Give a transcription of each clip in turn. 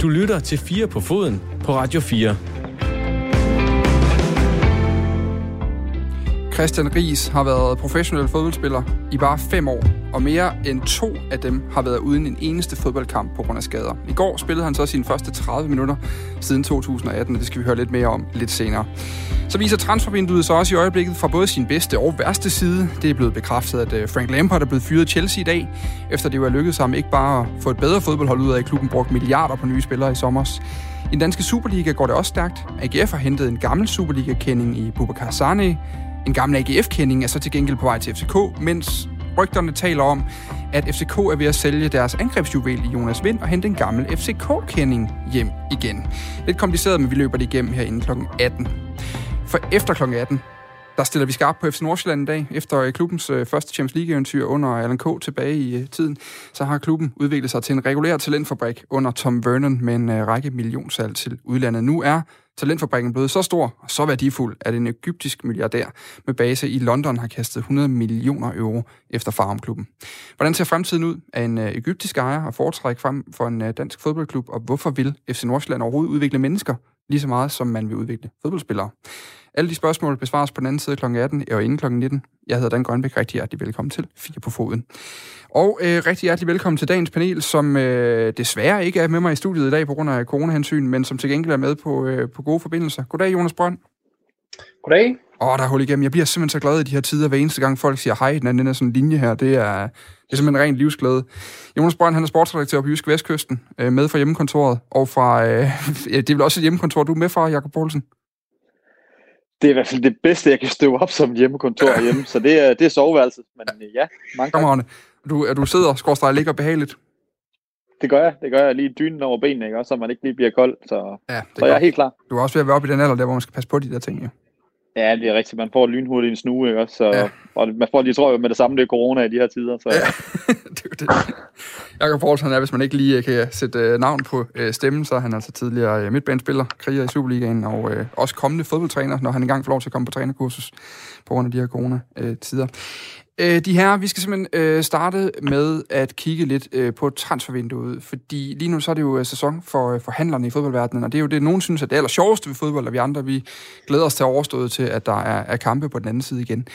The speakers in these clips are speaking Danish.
Du lytter til 4 på foden på Radio 4. Christian Ries har været professionel fodboldspiller i bare fem år, og mere end to af dem har været uden en eneste fodboldkamp på grund af skader. I går spillede han så sine første 30 minutter siden 2018, og det skal vi høre lidt mere om lidt senere. Så viser transfervinduet så også i øjeblikket fra både sin bedste og værste side. Det er blevet bekræftet, at øh, Frank Lampard er blevet fyret i Chelsea i dag, efter det var lykkedes ham ikke bare at få et bedre fodboldhold ud af, at klubben brugt milliarder på nye spillere i sommer. I den danske Superliga går det også stærkt. AGF har hentet en gammel Superliga-kending i Bubakar Sane, en gammel AGF-kending er så til gengæld på vej til FCK, mens rygterne taler om, at FCK er ved at sælge deres angrebsjuvel i Jonas Vind og hente en gammel FCK-kending hjem igen. Lidt kompliceret, men vi løber det igennem her inden kl. 18. For efter kl. 18, der stiller vi skarpt på FC Nordsjælland i dag. Efter øh, klubbens øh, første Champions League-eventyr under Alan K. tilbage i øh, tiden, så har klubben udviklet sig til en regulær talentfabrik under Tom Vernon med en række millionsalg til udlandet. Nu er talentfabrikken blevet så stor og så værdifuld, at en egyptisk milliardær med base i London har kastet 100 millioner euro efter farmklubben. Hvordan ser fremtiden ud af en øh, egyptisk ejer og foretræk frem for en øh, dansk fodboldklub, og hvorfor vil FC Nordsjælland overhovedet udvikle mennesker lige så meget, som man vil udvikle fodboldspillere? Alle de spørgsmål besvares på den anden side kl. 18 og inden kl. 19. Jeg hedder Dan Grønbæk. Rigtig hjertelig velkommen til Fire på Foden. Og øh, rigtig hjertelig velkommen til dagens panel, som øh, desværre ikke er med mig i studiet i dag på grund af coronahensyn, men som til gengæld er med på, øh, på gode forbindelser. Goddag, Jonas Brønd. Goddag. Åh, oh, der er hul igennem. Jeg bliver simpelthen så glad i de her tider, hver eneste gang folk siger hej, den, den er sådan en linje her. Det er, det er simpelthen ren livsglæde. Jonas Brønd, han er sportsredaktør på Jysk Vestkysten, øh, med fra hjemmekontoret, og fra, øh, det er vel også et hjemmekontor, du er med fra, Jakob Poulsen? det er i hvert fald det bedste, jeg kan støve op som hjemmekontor hjemme, så det er, det er soveværelset. Men øh, ja, mange Kom Du, du sidder, skorstræk ligger behageligt. Det gør jeg. Det gør jeg lige dynen over benene, ikke? Også, så man ikke lige bliver kold. Så, ja, så jeg er helt klar. Du er også ved at være oppe i den alder, der hvor man skal passe på de der ting, jo. Ja, det er rigtigt. Man får lynhurtigt en snue, ikke? Også, så, ja. og man får lige, tror jo med det samme, det er corona i de her tider. Så. Ja, det er det. Jakob Poulsen er, hvis man ikke lige kan sætte øh, navn på øh, stemmen, så er han altså tidligere øh, midtbanespiller, kriger i Superligaen, og øh, også kommende fodboldtræner, når han engang får lov til at komme på trænerkursus på grund af de her corona-tider. Øh, de her, vi skal simpelthen øh, starte med at kigge lidt øh, på transfervinduet, fordi lige nu så er det jo øh, sæson for øh, forhandlerne i fodboldverdenen, og det er jo det, nogen synes er det aller sjoveste ved fodbold, og vi andre, vi glæder os til at overstået til, at der er, er kampe på den anden side igen.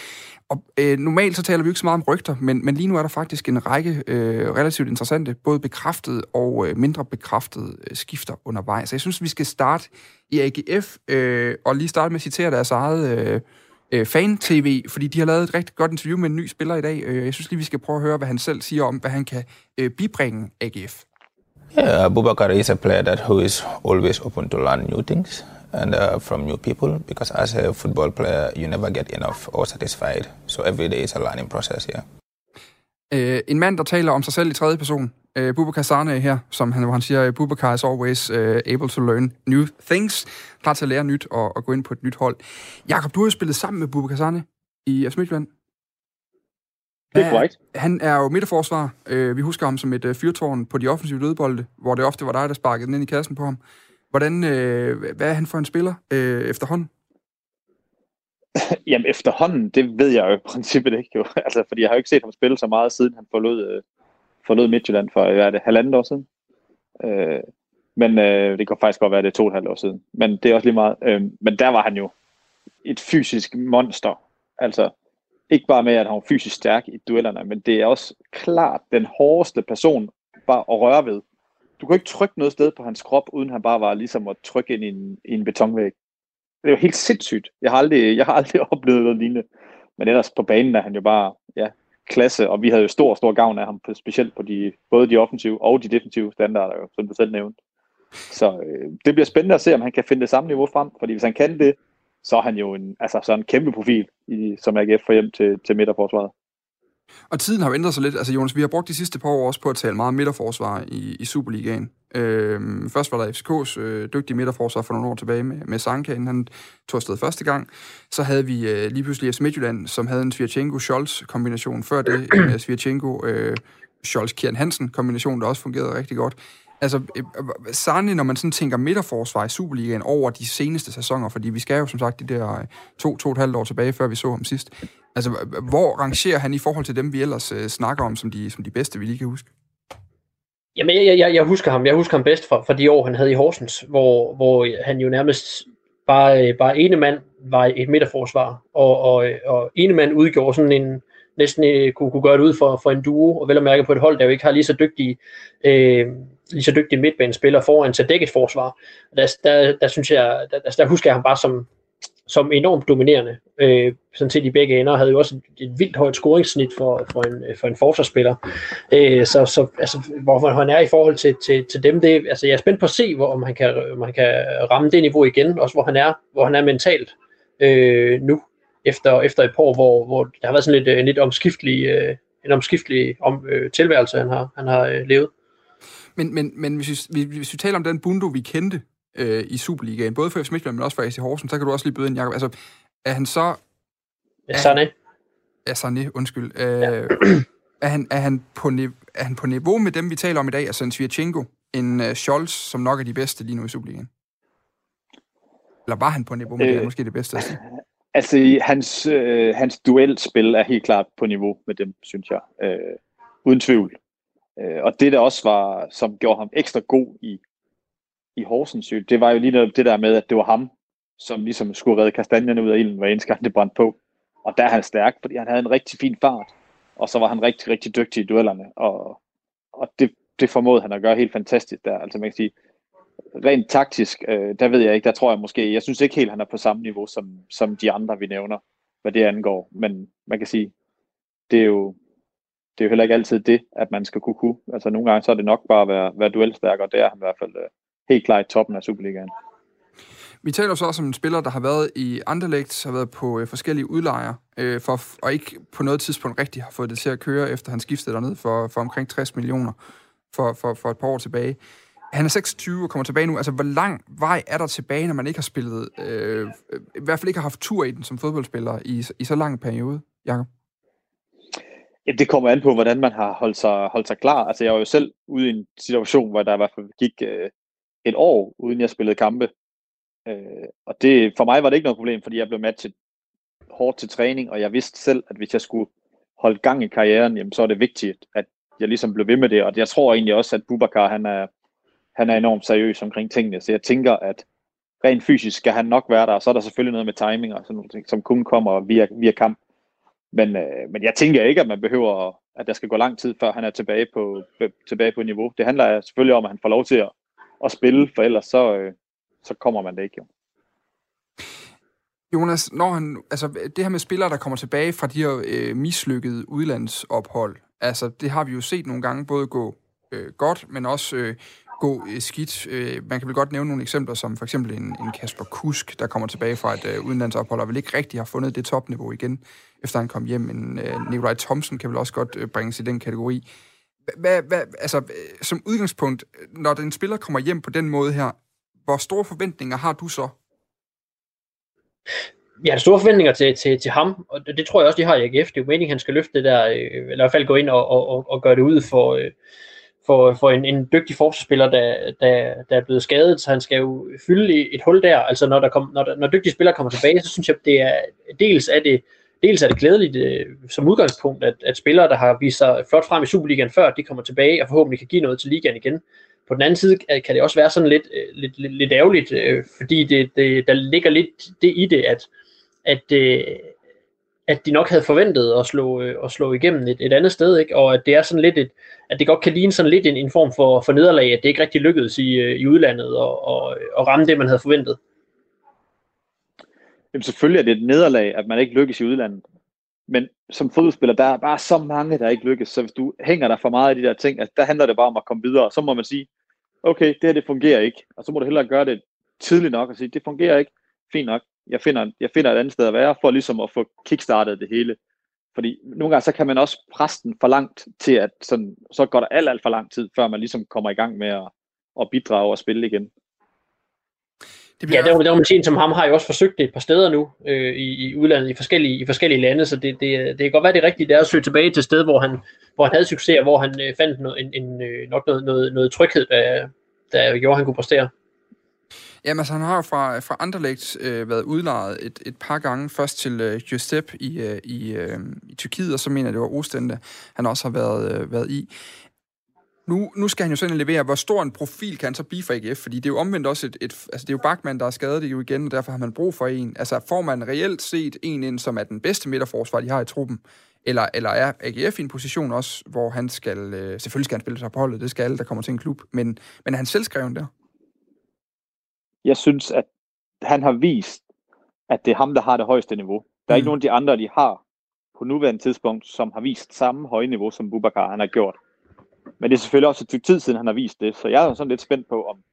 Og øh, normalt så taler vi ikke så meget om rygter, men, men lige nu er der faktisk en række øh, relativt interessante, både bekræftede og øh, mindre bekræftede øh, skifter undervejs. Så jeg synes, vi skal starte i AGF, øh, og lige starte med at citere deres eget... Øh, øh, fan-tv, fordi de har lavet et rigtig godt interview med en ny spiller i dag. Øh, jeg synes lige, vi skal prøve at høre, hvad han selv siger om, hvad han kan øh, bibringe AGF. Yeah, Bubakar is a player that who is always open to learn new things and uh, from new people because as a football player you never get enough or satisfied so every day is a learning process yeah. Øh, en mand, der taler om sig selv i tredje person, øh, Bubakar Sane her, som han, hvor han siger, Bubakar is always uh, able to learn new things, klar til at lære nyt og, og gå ind på et nyt hold. Jakob, du har jo spillet sammen med Bubakar Sane i FC Midtjylland. Det er korrekt. Han er jo midterforsvar. Øh, vi husker ham som et uh, fyrtårn på de offensive dødbolde, hvor det ofte var dig, der sparkede den ind i kassen på ham. Hvordan, øh, hvad er han for en spiller øh, efterhånden? Jamen efterhånden, det ved jeg jo i princippet ikke jo. altså, fordi jeg har jo ikke set ham spille så meget, siden han forlod, øh, forlod Midtjylland for, hvad er det, halvandet år siden. Øh, men øh, det kan faktisk godt være, det er to og et halvt år siden. Men det er også lige meget. Øh, men der var han jo et fysisk monster. Altså, ikke bare med, at han var fysisk stærk i duellerne, men det er også klart den hårdeste person bare at røre ved. Du kan ikke trykke noget sted på hans krop, uden han bare var ligesom at trykke ind i en, i en betonvæg. Det er jo helt sindssygt. Jeg har aldrig, jeg har aldrig oplevet noget lignende. Men ellers på banen er han jo bare ja, klasse, og vi havde jo stor, stor gavn af ham, på, specielt på de, både de offensive og de defensive standarder, jo, som du selv nævnte. Så øh, det bliver spændende at se, om han kan finde det samme niveau frem, fordi hvis han kan det, så er han jo en, altså, så en kæmpe profil, i, som AGF får hjem til, til midterforsvaret. Og tiden har jo ændret sig lidt. Altså, Jonas, vi har brugt de sidste par år også på at tale meget midterforsvar i, i Superligaen. Øhm, først var der FCK's øh, dygtige midterforsvar for nogle år tilbage med, med Sanka, inden han tog afsted første gang. Så havde vi øh, lige pludselig FC Midtjylland, som havde en Svirchenko-Scholz-kombination. Før det uh, Svirchenko øh, Scholz Kieran Hansen kombination, der også fungerede rigtig godt. Altså, øh, øh, særligt når man sådan tænker midterforsvar i Superligaen over de seneste sæsoner, fordi vi skal jo som sagt de der øh, to, to og et halvt år tilbage, før vi så ham sidst. Altså, hvor rangerer han i forhold til dem, vi ellers øh, snakker om som de, som de bedste, vi lige kan huske? Jamen, jeg, jeg, jeg husker ham. Jeg husker ham bedst fra, fra de år, han havde i Horsens, hvor, hvor han jo nærmest bare, øh, bare ene mand var et midterforsvar, og, og, øh, og ene mand udgjorde sådan en, næsten kunne, kunne gøre det ud for, for en duo, og vel at mærke på et hold, der jo ikke har lige så dygtige, øh, lige så dygtig midtbanespiller foran til dækket forsvar. Der, der, der, synes jeg, der, der, der husker jeg ham bare som, som enormt dominerende. Øh, sådan set i begge ender, havde jo også et, et vildt højt scoringssnit for, for, en, for en forsvarsspiller. Øh, så, så altså, hvor han er i forhold til, til, til dem, det, altså, jeg er spændt på at se, hvor, om, han kan, om han kan ramme det niveau igen, også hvor han er, hvor han er mentalt øh, nu, efter, efter et par år, hvor, hvor der har været sådan lidt, øh, en lidt omskiftelig, øh, en omskiftelig om, øh, tilværelse, han har, han har øh, levet. Men, men, men hvis, vi, hvis vi taler om den Bundo, vi kendte øh, i Superligaen, både for FC Midtjylland, men også for AC Horsens, så kan du også lige byde ind, Jacob. Altså, er han så... Ja, Sané. Ja, Sané, undskyld. Øh, ja. er, han, er, han på er han på niveau med dem, vi taler om i dag, altså en Svirchenko, en uh, Scholz, som nok er de bedste lige nu i Superligaen? Eller var han på niveau med øh, det, er måske det bedste at sige? Altså, hans, øh, hans duelspil er helt klart på niveau med dem, synes jeg. Øh, uden tvivl. Øh, og det, der også var, som gjorde ham ekstra god i, i Horsens, det var jo lige det der med, at det var ham, som ligesom skulle redde kastanjerne ud af ilden, hver eneste gang det brændte på. Og der er han stærk, fordi han havde en rigtig fin fart, og så var han rigtig, rigtig dygtig i duellerne, og, og det, det formåede han at gøre helt fantastisk der. Altså man kan sige, rent taktisk, øh, der ved jeg ikke, der tror jeg måske, jeg synes ikke helt, han er på samme niveau som, som de andre, vi nævner, hvad det angår. Men man kan sige, det er jo, det er jo heller ikke altid det, at man skal kunne kunne. Altså nogle gange så er det nok bare at være, være duelstærk, og det er han i hvert fald øh, helt klart i toppen af Superligaen. Vi taler så også om en spiller, der har været i Anderlecht, har været på øh, forskellige udlejre, øh, for, og ikke på noget tidspunkt rigtig har fået det til at køre, efter han skiftede derned for, for omkring 60 millioner for, for, for et par år tilbage. Han er 26 og kommer tilbage nu. Altså, hvor lang vej er der tilbage, når man ikke har spillet, øh, i hvert fald ikke har haft tur i den som fodboldspiller i, i så lang en periode, Jacob? Ja, det kommer an på, hvordan man har holdt sig, holdt sig klar. Altså, jeg var jo selv ude i en situation, hvor der i hvert fald gik øh, et år, uden jeg spillede kampe. Øh, og det, for mig var det ikke noget problem, fordi jeg blev matchet hårdt til træning, og jeg vidste selv, at hvis jeg skulle holde gang i karrieren, jamen, så er det vigtigt, at jeg ligesom blev ved med det. Og jeg tror egentlig også, at Bubakar, han er, han er enormt seriøs omkring tingene, så jeg tænker, at rent fysisk skal han nok være der, og så er der selvfølgelig noget med timing og sådan noget, som kun kommer via, via kamp. Men, øh, men jeg tænker ikke, at man behøver, at der skal gå lang tid, før han er tilbage på, øh, tilbage på niveau. Det handler selvfølgelig om, at han får lov til at, at spille, for ellers så, øh, så kommer man det ikke jo. Jonas, når han, altså det her med spillere, der kommer tilbage fra de her øh, mislykkede udlandsophold, altså det har vi jo set nogle gange både gå øh, godt, men også øh, gå øh, skidt. Øh, man kan vel godt nævne nogle eksempler, som for eksempel en, en Kasper Kusk, der kommer tilbage fra et øh, udenlandsophold, og vel ikke rigtig har fundet det topniveau igen, efter han kom hjem. En øh, Nikolaj Thomsen kan vel også godt øh, bringes i den kategori. Hvad, hvad, altså, øh, som udgangspunkt, øh, når en spiller kommer hjem på den måde her, hvor store forventninger har du så? Jeg har store forventninger til, til, til ham, og det, det tror jeg også, de har i AGF. Det er jo meningen, han skal løfte det der, øh, eller i hvert fald gå ind og, og, og, og gøre det ud for, øh, for, for en, en dygtig forsvarsspiller, der, der, der er blevet skadet, så han skal jo fylde et hul der. Altså når, der kom, når, der, når dygtige spillere kommer tilbage, så synes jeg, det er dels er det, dels er det glædeligt øh, som udgangspunkt, at, at spillere, der har vist sig flot frem i Superligaen før, de kommer tilbage og forhåbentlig kan give noget til ligaen igen. På den anden side øh, kan det også være sådan lidt, øh, lidt, lidt, lidt ærgerligt, øh, fordi det, det, der ligger lidt det i det, at, at, øh, at de nok havde forventet at slå, øh, at slå igennem et, et andet sted, ikke? og at det er sådan lidt et, at det godt kan ligne sådan lidt en, en form for, for nederlag, at det ikke rigtig lykkedes i, øh, i udlandet og, og, og ramme det, man havde forventet. Jamen selvfølgelig er det et nederlag, at man ikke lykkes i udlandet. Men som fodboldspiller, der er bare så mange, der ikke lykkes. Så hvis du hænger der for meget af de der ting, at der handler det bare om at komme videre. Så må man sige, okay, det her det fungerer ikke. Og så må du hellere gøre det tidligt nok og sige, det fungerer ikke. Fint nok. Jeg finder, jeg finder et andet sted at være, for ligesom at få kickstartet det hele. Fordi nogle gange så kan man også presse den for langt til, at sådan, så går der alt, alt for lang tid, før man ligesom kommer i gang med at, at bidrage og spille igen. Det bliver... Ja, det var man sige, som ham har jo også forsøgt det et par steder nu øh, i, i udlandet, i forskellige, i forskellige lande, så det, det, det kan godt være det rigtige, det er at søge tilbage til et sted, hvor han, hvor han havde succes, og hvor han øh, fandt noget, en, en, øh, nok noget, noget, noget tryghed, der, der gjorde, at han kunne præstere. Jamen, altså, han har jo fra, fra Anderlecht øh, været udlejet et, et par gange. Først til øh, Giuseppe i, øh, i, øh, i Tyrkiet, og så mener jeg, det var Ostende, han også har været, øh, været i. Nu, nu skal han jo sådan levere. Hvor stor en profil kan han så blive for AGF? Fordi det er jo omvendt også et... et altså, det er jo Bachmann, der er skadet det jo igen, og derfor har man brug for en. Altså, får man reelt set en ind, som er den bedste midterforsvar, de har i truppen? Eller, eller er AGF i en position også, hvor han skal... Øh, selvfølgelig skal han spille sig på holdet, det skal alle, der kommer til en klub. Men, men er han selvskreven der? Jeg synes, at han har vist, at det er ham, der har det højeste niveau. Der er mm. ikke nogen af de andre, de har på nuværende tidspunkt, som har vist samme høje niveau, som Bubakar han har gjort. Men det er selvfølgelig også et stykke tid siden, han har vist det, så jeg er sådan lidt spændt på, om,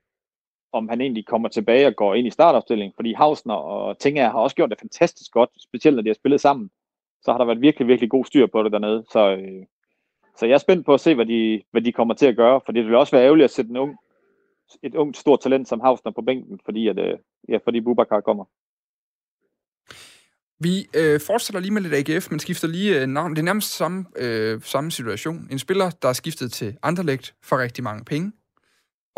om han egentlig kommer tilbage og går ind i startopstillingen, fordi Hausner og Tinger har også gjort det fantastisk godt, specielt når de har spillet sammen. Så har der været virkelig, virkelig god styr på det dernede. Så, øh, så jeg er spændt på at se, hvad de, hvad de kommer til at gøre, for det vil også være ærgerligt at sætte en ung, et ungt stort talent som Havsner på bænken, fordi, at, øh, ja, fordi Bubakar kommer. Vi øh, fortsætter lige med lidt AGF, men skifter lige øh, navn. Det er nærmest samme, øh, samme situation. En spiller, der er skiftet til Anderlecht for rigtig mange penge,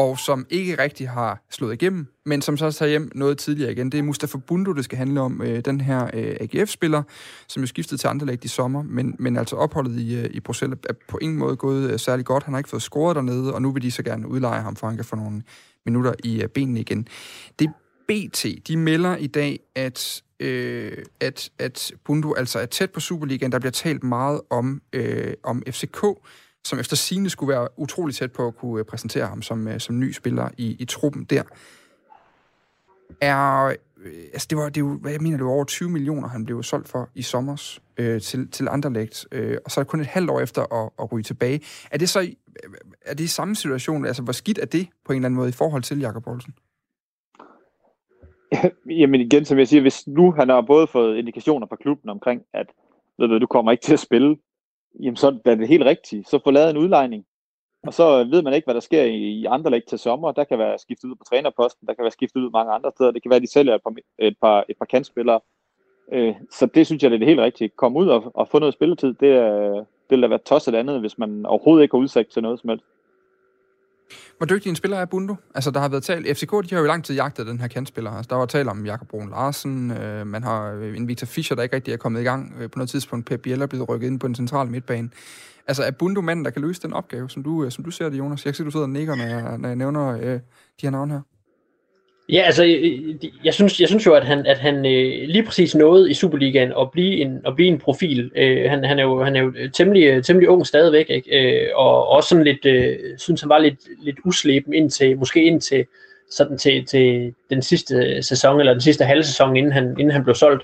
og som ikke rigtig har slået igennem, men som så tager hjem noget tidligere igen. Det er Mustafa Bundu, det skal handle om. Øh, den her øh, AGF-spiller, som jo skiftede til Anderlecht i sommer, men, men altså opholdet i, øh, i Bruxelles er på ingen måde gået øh, særlig godt. Han har ikke fået scoret dernede, og nu vil de så gerne udleje ham, for han kan få nogle minutter i øh, benene igen. Det BT, de melder i dag, at øh, at, at Bundu altså er tæt på Superligaen. Der bliver talt meget om, øh, om FCK, som efter sine skulle være utrolig tæt på at kunne øh, præsentere ham som, øh, som ny spiller i, i truppen der. Er, øh, altså det var, det var, hvad jeg mener, det var over 20 millioner, han blev solgt for i sommer øh, til, til Anderlecht, øh, og så er det kun et halvt år efter at, at ryge tilbage. Er det så er det i samme situation? Altså, hvor skidt er det på en eller anden måde i forhold til Jakob Poulsen? Jamen igen, som jeg siger, hvis nu han har både fået indikationer fra klubben omkring, at ved du, du kommer ikke til at spille, jamen så er det helt rigtigt. Så få lavet en udlejning. Og så ved man ikke, hvad der sker i, andre læg til sommer. Der kan være skiftet ud på trænerposten, der kan være skiftet ud mange andre steder. Det kan være, at de sælger et par, et par, et par kantspillere. Øh, så det synes jeg, det er det helt rigtigt. Kom ud og, og få noget spilletid. Det, er, det vil da være tosset andet, hvis man overhovedet ikke har udsigt til noget som helst. Hvor dygtig en spiller er Bundo? Altså, der har været talt... FCK, de har jo i lang tid jagtet den her kantspiller. Altså, der var talt om Jakob Brun Larsen, øh, man har øh, en Victor Fischer, der ikke rigtig er kommet i gang. Øh, på noget tidspunkt Pep Biel er blevet rykket ind på den centrale midtbane. Altså, er Bundo manden, der kan løse den opgave, som du, øh, som du ser det, Jonas? Jeg kan se, du sidder og nikker, når jeg, når jeg nævner øh, de her navne her. Ja, altså, øh, øh, jeg synes, jeg synes jo, at han, at han øh, lige præcis nåede i Superligaen at blive en, at blive en profil. Øh, han, han, er jo, han er jo øh, temmelig, temmelig ung stadigvæk, ikke? Øh, og også sådan lidt, øh, synes han var lidt, lidt usleben indtil, måske indtil sådan til, til den sidste sæson, eller den sidste halve sæson, inden han, inden han blev solgt.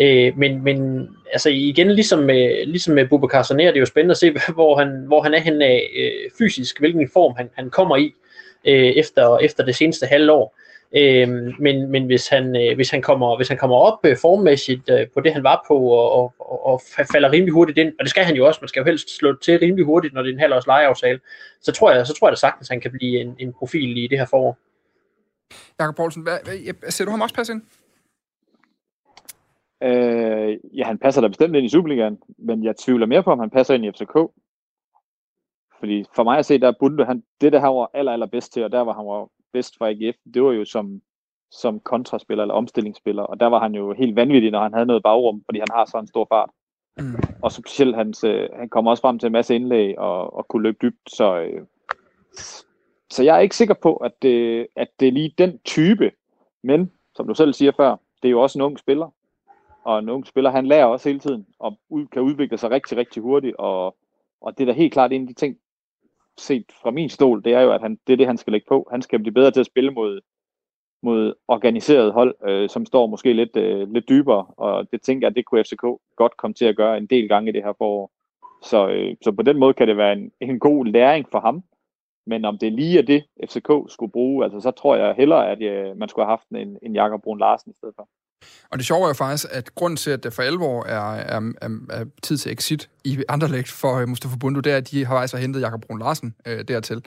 Øh, men, men altså igen, ligesom med, ligesom med Bubakar Soner, det er jo spændende at se, hvor han, hvor han er henne af øh, fysisk, hvilken form han, han kommer i øh, efter, efter det seneste halve år. Øhm, men men hvis, han, øh, hvis, han kommer, hvis han kommer op øh, formmæssigt øh, på det, han var på, og, og, og, og falder rimelig hurtigt ind, og det skal han jo også, man skal jo helst slå til rimelig hurtigt, når det er en halvårs lejeaftale, så tror jeg, så tror jeg da sagtens, at han kan blive en, en profil i det her forår. Jakob Poulsen, hvad, hvad, ser du ham også passe ind? Øh, ja, han passer da bestemt ind i Superligaen, men jeg tvivler mere på, om han passer ind i FCK. Fordi for mig at se, der er Bunde, han, det der han var aller, aller bedst til, og der var han var bedst for AGF, det var jo som, som kontraspiller eller omstillingsspiller, og der var han jo helt vanvittig, når han havde noget bagrum, fordi han har så en stor fart. Mm. Og specielt hans, øh, han kommer også frem til en masse indlæg og, og kunne løbe dybt, så, øh, så jeg er ikke sikker på, at det, at det er lige den type, men som du selv siger før, det er jo også en ung spiller, og en ung spiller, han lærer også hele tiden, og ud, kan udvikle sig rigtig, rigtig hurtigt, og, og det er da helt klart en af de ting, set fra min stol, det er jo, at han, det er det, han skal lægge på. Han skal blive bedre til at spille mod, mod organiseret hold, øh, som står måske lidt, øh, lidt dybere, og det tænker jeg, det kunne FCK godt komme til at gøre en del gange i det her forår. Så, øh, så på den måde kan det være en, en god læring for ham, men om det lige er det, FCK skulle bruge, altså så tror jeg hellere, at øh, man skulle have haft en, en Jakob Brun Larsen i stedet for. Og det sjove er jo faktisk, at grunden til, at det for alvor er, er, er, er tid til exit i Anderlecht for øh, Mustafa Bundu, det er, at de har faktisk hentet Jakob Brun Larsen øh, dertil.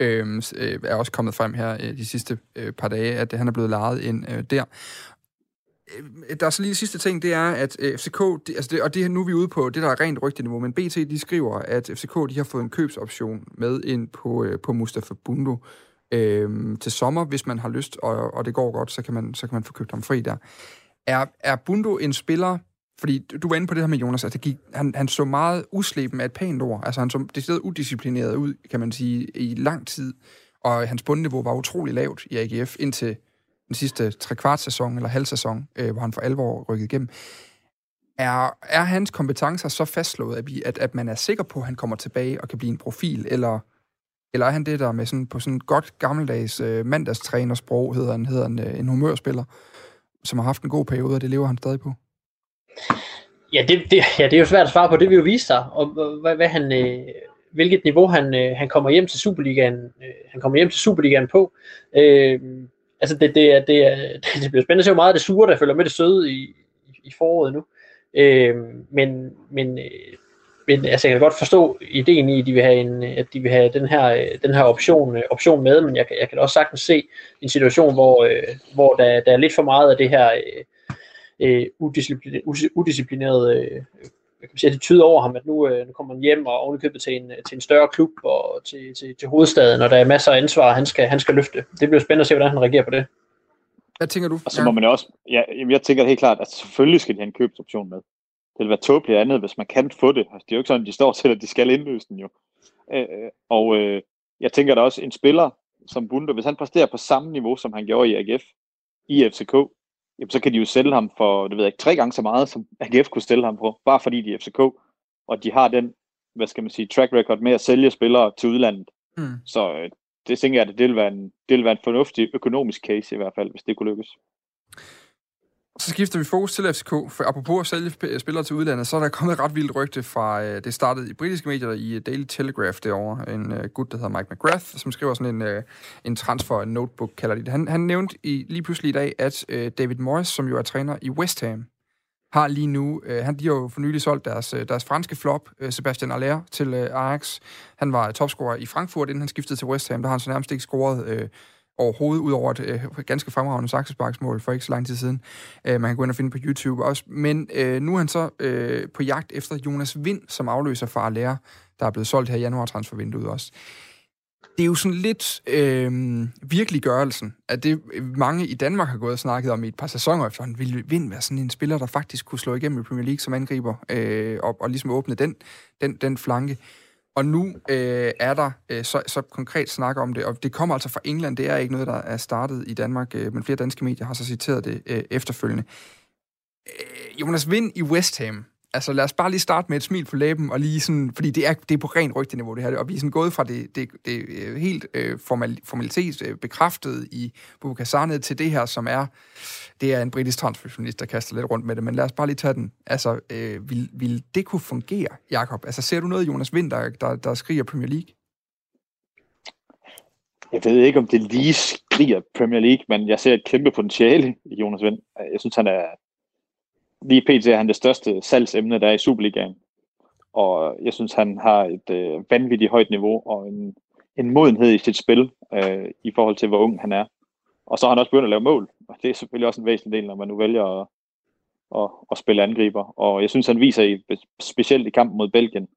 Øhm, øh, er også kommet frem her øh, de sidste øh, par dage, at han er blevet lejet ind øh, der. Øh, der er så lige det sidste ting, det er, at øh, FCK, de, altså det, og det, nu er vi ude på det, der er rent rygteniveau, men BT, de skriver, at FCK, de har fået en købsoption med ind på, på Mustafa Bundu øh, til sommer, hvis man har lyst, og, og det går godt, så kan man, så kan man få købt ham fri der. Er, er Bundo en spiller, fordi du var inde på det her med Jonas, at det gik, han, han så meget usleben af et pænt ord. Altså han så decideret udisciplineret ud, kan man sige, i lang tid. Og hans bundniveau var utrolig lavt i AGF indtil den sidste trekvart sæson eller halv sæson, øh, hvor han for alvor rykkede igennem. Er, er hans kompetencer så fastslået, at, vi, at, at man er sikker på, at han kommer tilbage og kan blive en profil, eller, eller er han det der med sådan, på sådan godt gammeldags øh, mandagstrænersprog, hedder han, hedder en, øh, en humørspiller, som har haft en god periode, og det lever han stadig på? Ja, det, det, ja, det er jo svært at svare på. Det vil jo vise sig, og hvad, hvad han, øh, hvilket niveau han, øh, han kommer hjem til Superligaen, øh, han kommer hjem til Superligaen på. Øh, altså det, det, er, det, er, det bliver spændende at se, hvor meget det sure, der følger med det søde i, i foråret nu. Øh, men, men, øh, men altså, jeg kan godt forstå ideen i, at de vil have, en, at de vil have den her, den her option, option med, men jeg, jeg kan også sagtens se en situation, hvor, øh, hvor der, der er lidt for meget af det her øh, udisciplineret, udisciplineret øh, hvad kan man sige, attitude over ham, at nu, øh, nu kommer han hjem og ovenikøbet til en, til en større klub og til, til, til hovedstaden, og der er masser af ansvar, han skal, han skal løfte. Det bliver spændende at se, hvordan han reagerer på det. Hvad tænker du? Og så må man også, ja, jeg tænker helt klart, at selvfølgelig skal de have en købsoption med. Det vil være tåbeligt andet, hvis man kan få det. Altså, det er jo ikke sådan, de står til, at de skal indløse den jo. Øh, og øh, jeg tænker da også, en spiller som Bunde, hvis han præsterer på samme niveau, som han gjorde i AGF, i FCK, jamen, så kan de jo sælge ham for, det ved jeg ikke, tre gange så meget, som AGF kunne stille ham på, bare fordi de er FCK, og de har den, hvad skal man sige, track record med at sælge spillere til udlandet. Mm. Så øh, det tænker jeg, at det vil, være en, det vil være en fornuftig økonomisk case i hvert fald, hvis det kunne lykkes. Så skifter vi fokus til FCK, for apropos at sælge spillere til udlandet, så er der kommet et ret vildt rygte fra, øh, det startede i britiske medier, i øh, Daily Telegraph derovre, en uh, gut, der hedder Mike McGrath, som skriver sådan en, uh, en transfer notebook, kalder de det. Han, han nævnte i, lige pludselig i dag, at uh, David Morris, som jo er træner i West Ham, har lige nu, han, de har jo for nylig solgt deres, deres franske flop, Sebastian Allaire, til Ajax. Han var topscorer i Frankfurt, inden han skiftede til West Ham. Der har han så nærmest ikke scoret øh, overhovedet, ud over øh, et øh, ganske fremragende saksesparksmål for ikke så lang tid siden. Øh, man kan gå ind og finde på YouTube også. Men øh, nu er han så øh, på jagt efter Jonas Vind, som afløser far lærer, der er blevet solgt her i januar transfervinduet også. Det er jo sådan lidt øh, virkeliggørelsen, at det mange i Danmark har gået og snakket om i et par sæsoner efter, ville Vind være sådan en spiller, der faktisk kunne slå igennem i Premier League som angriber, øh, og, og ligesom åbne den, den, den flanke. Og nu øh, er der øh, så, så konkret snak om det, og det kommer altså fra England. Det er ikke noget, der er startet i Danmark, øh, men flere danske medier har så citeret det øh, efterfølgende. Øh, Jonas Vind i West Ham. Altså lad os bare lige starte med et smil på læben, og lige sådan, fordi det er, det er på ren rygteniveau det her, og vi er sådan gået fra det, det, det øh, helt øh, formal, formalitet øh, bekræftet i Bukasarnet til det her, som er det er en britisk transfusionist, der kaster lidt rundt med det, men lad os bare lige tage den. Altså, øh, vil, vil det kunne fungere, Jakob? Altså, ser du noget, Jonas Vind, der, der, der skriger Premier League? Jeg ved ikke, om det lige skriger Premier League, men jeg ser et kæmpe potentiale i Jonas Vind. Jeg synes, han er lige pt. er han det største salgsemne, der er i Superligaen. Og jeg synes, han har et øh, vanvittigt højt niveau og en, en modenhed i sit spil øh, i forhold til, hvor ung han er. Og så har han også begyndt at lave mål, og det er selvfølgelig også en væsentlig del, når man nu vælger at, at, at spille angriber. Og jeg synes, han viser i, specielt i kampen mod Belgien,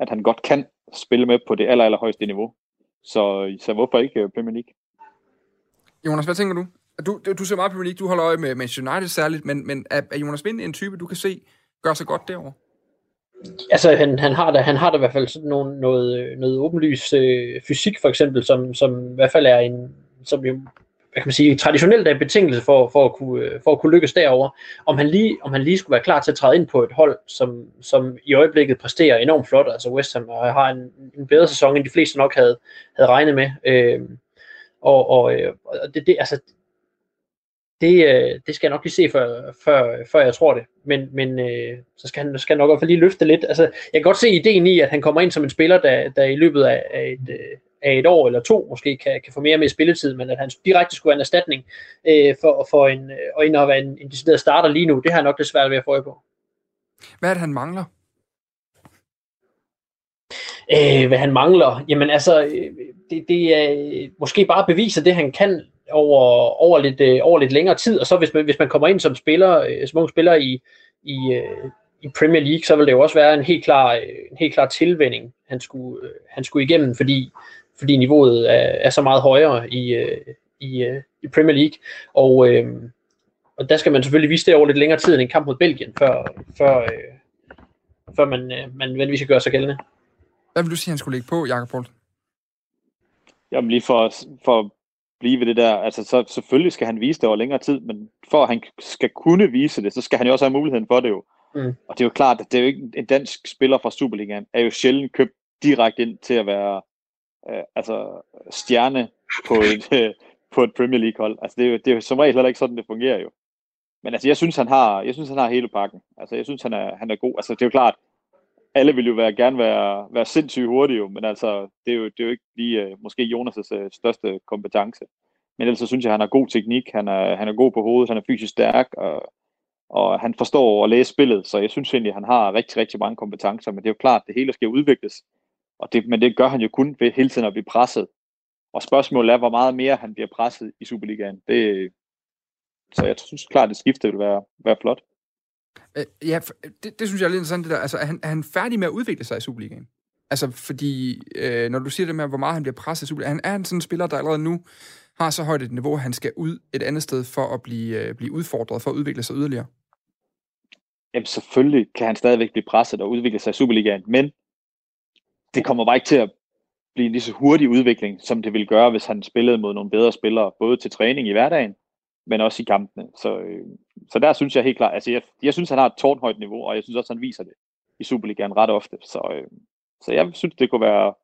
at han godt kan spille med på det aller, aller højeste niveau. Så, så hvorfor ikke øh, Premier League? Jonas, hvad tænker du? Du, du ser meget Premier League, du holder øje med Manchester United særligt, men, men er, er Jonas Vind en type, du kan se gør sig godt derovre? Altså, han, han, har da, han har da i hvert fald sådan nogle, noget, øh, noget åbenlys øh, fysik, for eksempel, som, som i hvert fald er en, som jo hvad kan man sige, traditionelt er en betingelse for, for, at kunne, øh, for at kunne lykkes derover. Om han, lige, om han lige skulle være klar til at træde ind på et hold, som, som i øjeblikket præsterer enormt flot, altså West Ham har en, en bedre sæson, end de fleste nok havde, havde regnet med. Øh, og, og, øh, og det, det, altså, det, øh, det skal jeg nok lige se, før, før, før jeg tror det. Men, men øh, så skal han, skal nok i hvert fald lige løfte lidt. Altså, jeg kan godt se ideen i, at han kommer ind som en spiller, der, der i løbet af, af et, øh, af et år eller to måske kan, kan få mere med spilletid, men at han direkte skulle være en erstatning øh, for, for en, øh, og ind og være en, en decideret starter lige nu, det har jeg nok det svært ved at få øje på. Hvad er det, han mangler? Øh, hvad han mangler? Jamen altså, øh, det, det er måske bare bevise det, han kan over, over, lidt, øh, over lidt længere tid, og så hvis man, hvis man kommer ind som spiller, som ung spiller i, i, i Premier League, så vil det jo også være en helt klar, en helt klar tilvænding, han skulle, han skulle igennem, fordi fordi niveauet er, er så meget højere i, øh, i, øh, i Premier League. Og, øh, og der skal man selvfølgelig vise det over lidt længere tid end en kamp mod Belgien, før, før, øh, før man, øh, man nødvendigvis kan gøre sig gældende. Hvad vil du sige, han skulle lægge på, Jakob Poulsen? Jamen lige for, for blive ved det der, altså så selvfølgelig skal han vise det over længere tid, men for at han skal kunne vise det, så skal han jo også have muligheden for det jo. Mm. Og det er jo klart, at det er jo ikke en dansk spiller fra Superligaen, er jo sjældent købt direkte ind til at være øh, altså stjerne på et, øh, på et Premier League hold. Altså det er, jo, det er jo som regel heller ikke sådan, det fungerer jo. Men altså jeg synes, han har, jeg synes, han har hele pakken. Altså jeg synes, han er, han er god. Altså det er jo klart, alle vil jo være, gerne være, være sindssygt hurtige, jo, men altså, det er jo, det er jo ikke lige øh, måske Jonas' øh, største kompetence. Men ellers så synes jeg, han har god teknik, han er, han er god på hovedet, han er fysisk stærk, og, og han forstår at læse spillet, så jeg synes egentlig, han har rigtig, rigtig mange kompetencer, men det er jo klart, at det hele skal udvikles, og det, men det gør han jo kun ved hele tiden at blive presset. Og spørgsmålet er, hvor meget mere han bliver presset i Superligaen. Det, så jeg synes klart, at det skifte vil være, være flot. Øh, ja, øh, det, det synes jeg er lidt interessant, det der. Altså, er han, er han færdig med at udvikle sig i Superligaen? Altså, fordi øh, når du siger det med, hvor meget han bliver presset i Superligaen, er han sådan en spiller, der allerede nu har så højt et niveau, at han skal ud et andet sted for at blive, øh, blive udfordret, for at udvikle sig yderligere? Jamen selvfølgelig kan han stadigvæk blive presset og udvikle sig i Superligaen, men det kommer bare ikke til at blive en lige så hurtig udvikling, som det ville gøre, hvis han spillede mod nogle bedre spillere, både til træning i hverdagen, men også i kampene. Så, øh, så der synes jeg helt klart, altså jeg, jeg synes, han har et tårnhøjt niveau, og jeg synes også, han viser det i Superligaen ret ofte. Så, øh, så jeg synes, det kunne være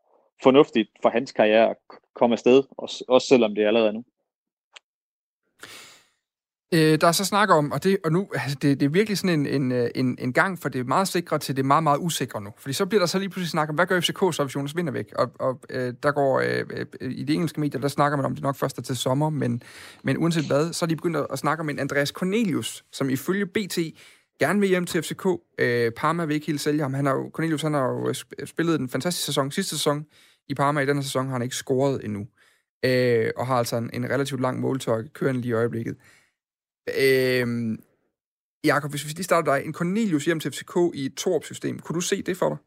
fornuftigt for hans karriere at komme afsted, også, også selvom det er allerede nu. Øh, der er så snak om, og, det, og nu, altså det, det er virkelig sådan en, en, øh, en, en gang for det meget sikre til det meget, meget usikre nu. Fordi så bliver der så lige pludselig snak om, hvad gør FCK så, hvis Jonas vinder væk? Og, og øh, der går, øh, øh, i de engelske medier, der snakker man om det nok først er til sommer, men, men uanset hvad, så er de begyndt at snakke om en Andreas Cornelius, som ifølge BT gerne vil hjem til FCK. Øh, Parma vil ikke helt sælge ham. Han har jo, Cornelius han har jo øh, spillet en fantastisk sæson sidste sæson i Parma. I denne sæson har han ikke scoret endnu. Øh, og har altså en, en relativt lang måltøj kørende lige i øjeblikket. Øh, Jakob, hvis vi lige starter dig. En Cornelius hjem til FCK i et Torp-system. Kunne du se det for dig?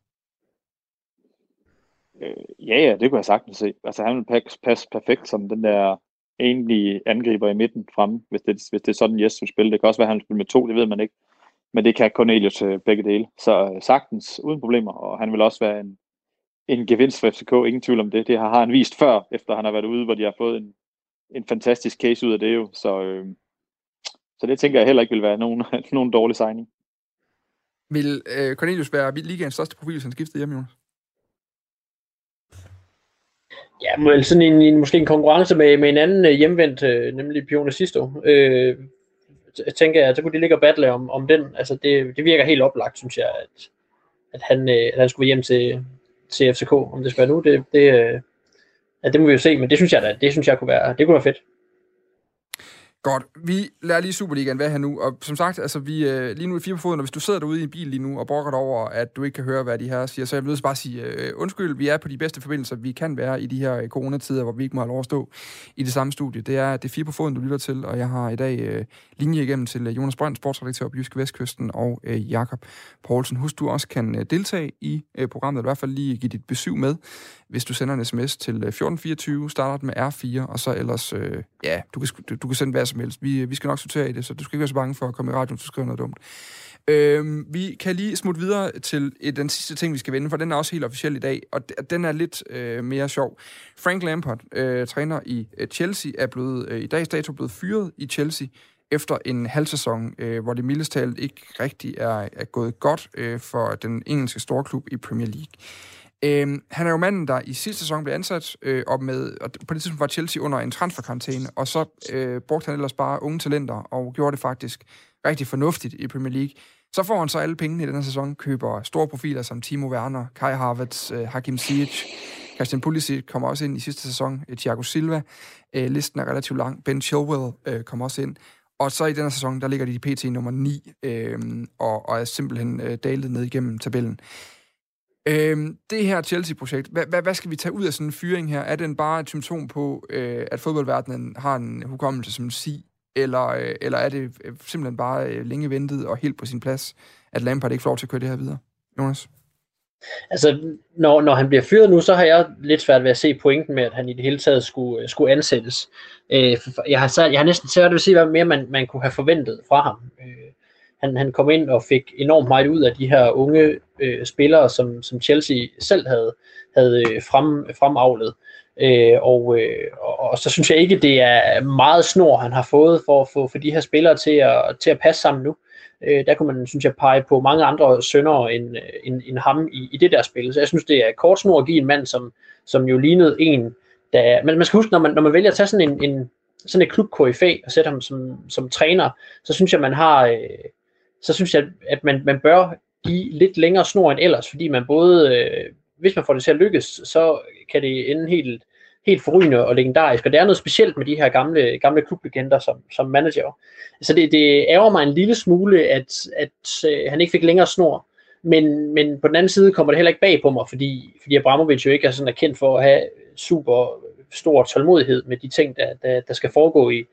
Øh, ja, ja, det kunne jeg sagtens se. Altså, han ville passe, passe perfekt som den der egentlige angriber i midten frem, hvis det, hvis det er sådan, Jes vil spille. Det kan også være, at han spiller med to, det ved man ikke. Men det kan Cornelius øh, begge dele. Så øh, sagtens, uden problemer. Og han vil også være en, en gevinst for FCK, ingen tvivl om det. Det har han vist før, efter han har været ude, hvor de har fået en, en fantastisk case ud af det jo. Så, øh, så det tænker jeg heller ikke vil være nogen, nogen dårlig signing. Vil øh, Cornelius være ligaens største profil, som skiftede hjem, Jonas? Ja, men sådan en, en, måske en konkurrence med, med en anden øh, hjemvendt, øh, nemlig Pione Sisto. Øh, tænker jeg, så kunne de ligge og battle om, om den. Altså, det, det virker helt oplagt, synes jeg, at, at, han, øh, at han skulle hjem til, til FCK. Om det skal være nu, det, det, øh, ja, det må vi jo se, men det synes jeg da, det synes jeg kunne være, det kunne være fedt. Godt. Vi lader lige Superligaen være her nu, og som sagt, altså vi øh, lige nu i fire på foden, og hvis du sidder derude i en bil lige nu og brokker dig over, at du ikke kan høre, hvad de her siger, så jeg vil bare sige, øh, undskyld, vi er på de bedste forbindelser, vi kan være i de her øh, coronatider, hvor vi ikke må have lov at stå i det samme studie. Det er, det er fire på foden, du lytter til, og jeg har i dag øh, linje igennem til øh, Jonas Brønd, sportsredaktør på Jyske Vestkysten, og øh, Jakob Poulsen. Husk, du også kan øh, deltage i øh, programmet, eller i hvert fald lige give dit besøg med, hvis du sender en sms til 1424, øh, starter med R4, og så ellers, øh, ja, du kan, du, du kan sende hvad som helst. Vi, øh, vi skal nok sortere i det, så du skal ikke være så bange for at komme i radioen, så skriver noget dumt. Øh, vi kan lige smutte videre til et, den sidste ting, vi skal vende, for den er også helt officiel i dag, og den er lidt øh, mere sjov. Frank Lampard, øh, træner i øh, Chelsea, er blevet øh, i dags dato blevet fyret i Chelsea efter en halv sæson, øh, hvor det mildest talt ikke rigtig er, er gået godt øh, for den engelske storklub i Premier League. Øhm, han er jo manden, der i sidste sæson blev ansat, øh, og, med, og på det tidspunkt var Chelsea under en transferkarantæne, og så øh, brugte han ellers bare unge talenter, og gjorde det faktisk rigtig fornuftigt i Premier League. Så får han så alle pengene i den her sæson, køber store profiler som Timo Werner, Kai Havertz, øh, Hakim Ziyech, Christian Pulisic kommer også ind i sidste sæson, øh, Thiago Silva, øh, listen er relativt lang, Ben Chilwell øh, kommer også ind, og så i den her sæson, der ligger de i pt. nummer 9, øh, og, og er simpelthen øh, dalet ned igennem tabellen. Øhm, det her Chelsea-projekt, hvad, hvad, hvad skal vi tage ud af sådan en fyring her? Er den bare et symptom på, øh, at fodboldverdenen har en hukommelse som si, eller, øh, eller er det øh, simpelthen bare øh, længe ventet og helt på sin plads, at Lampard ikke får lov til at køre det her videre? Jonas? Altså, når, når han bliver fyret nu, så har jeg lidt svært ved at se pointen med, at han i det hele taget skulle, øh, skulle ansættes. Øh, jeg, har, jeg har næsten svært ved at se, hvad mere man, man kunne have forventet fra ham. Øh, han, han kom ind og fik enormt meget ud af de her unge øh, spillere, som, som Chelsea selv havde, havde øh, frem, fremavlet. Øh, og, øh, og, og så synes jeg ikke, det er meget snor, han har fået for at få for de her spillere til at, til at passe sammen nu. Øh, der kunne man, synes jeg, pege på mange andre sønder end, øh, end, end ham i, i det der spil. Så jeg synes, det er kort snor at give en mand, som, som jo lignede en, der... Men man skal huske, når man, når man vælger at tage sådan en, en sådan et klub KFA og sætte ham som, som træner, så synes jeg, man har... Øh, så synes jeg, at man, man bør give lidt længere snor end ellers, fordi man både, øh, hvis man får det til at lykkes, så kan det ende helt, helt forrygende og legendarisk, og det er noget specielt med de her gamle, gamle klublegender som, som manager. Så det, det ærger mig en lille smule, at, at øh, han ikke fik længere snor, men, men på den anden side kommer det heller ikke bag på mig, fordi, fordi Abramovic jo ikke er sådan er kendt for at have super stor tålmodighed med de ting, der, der, der skal foregå i,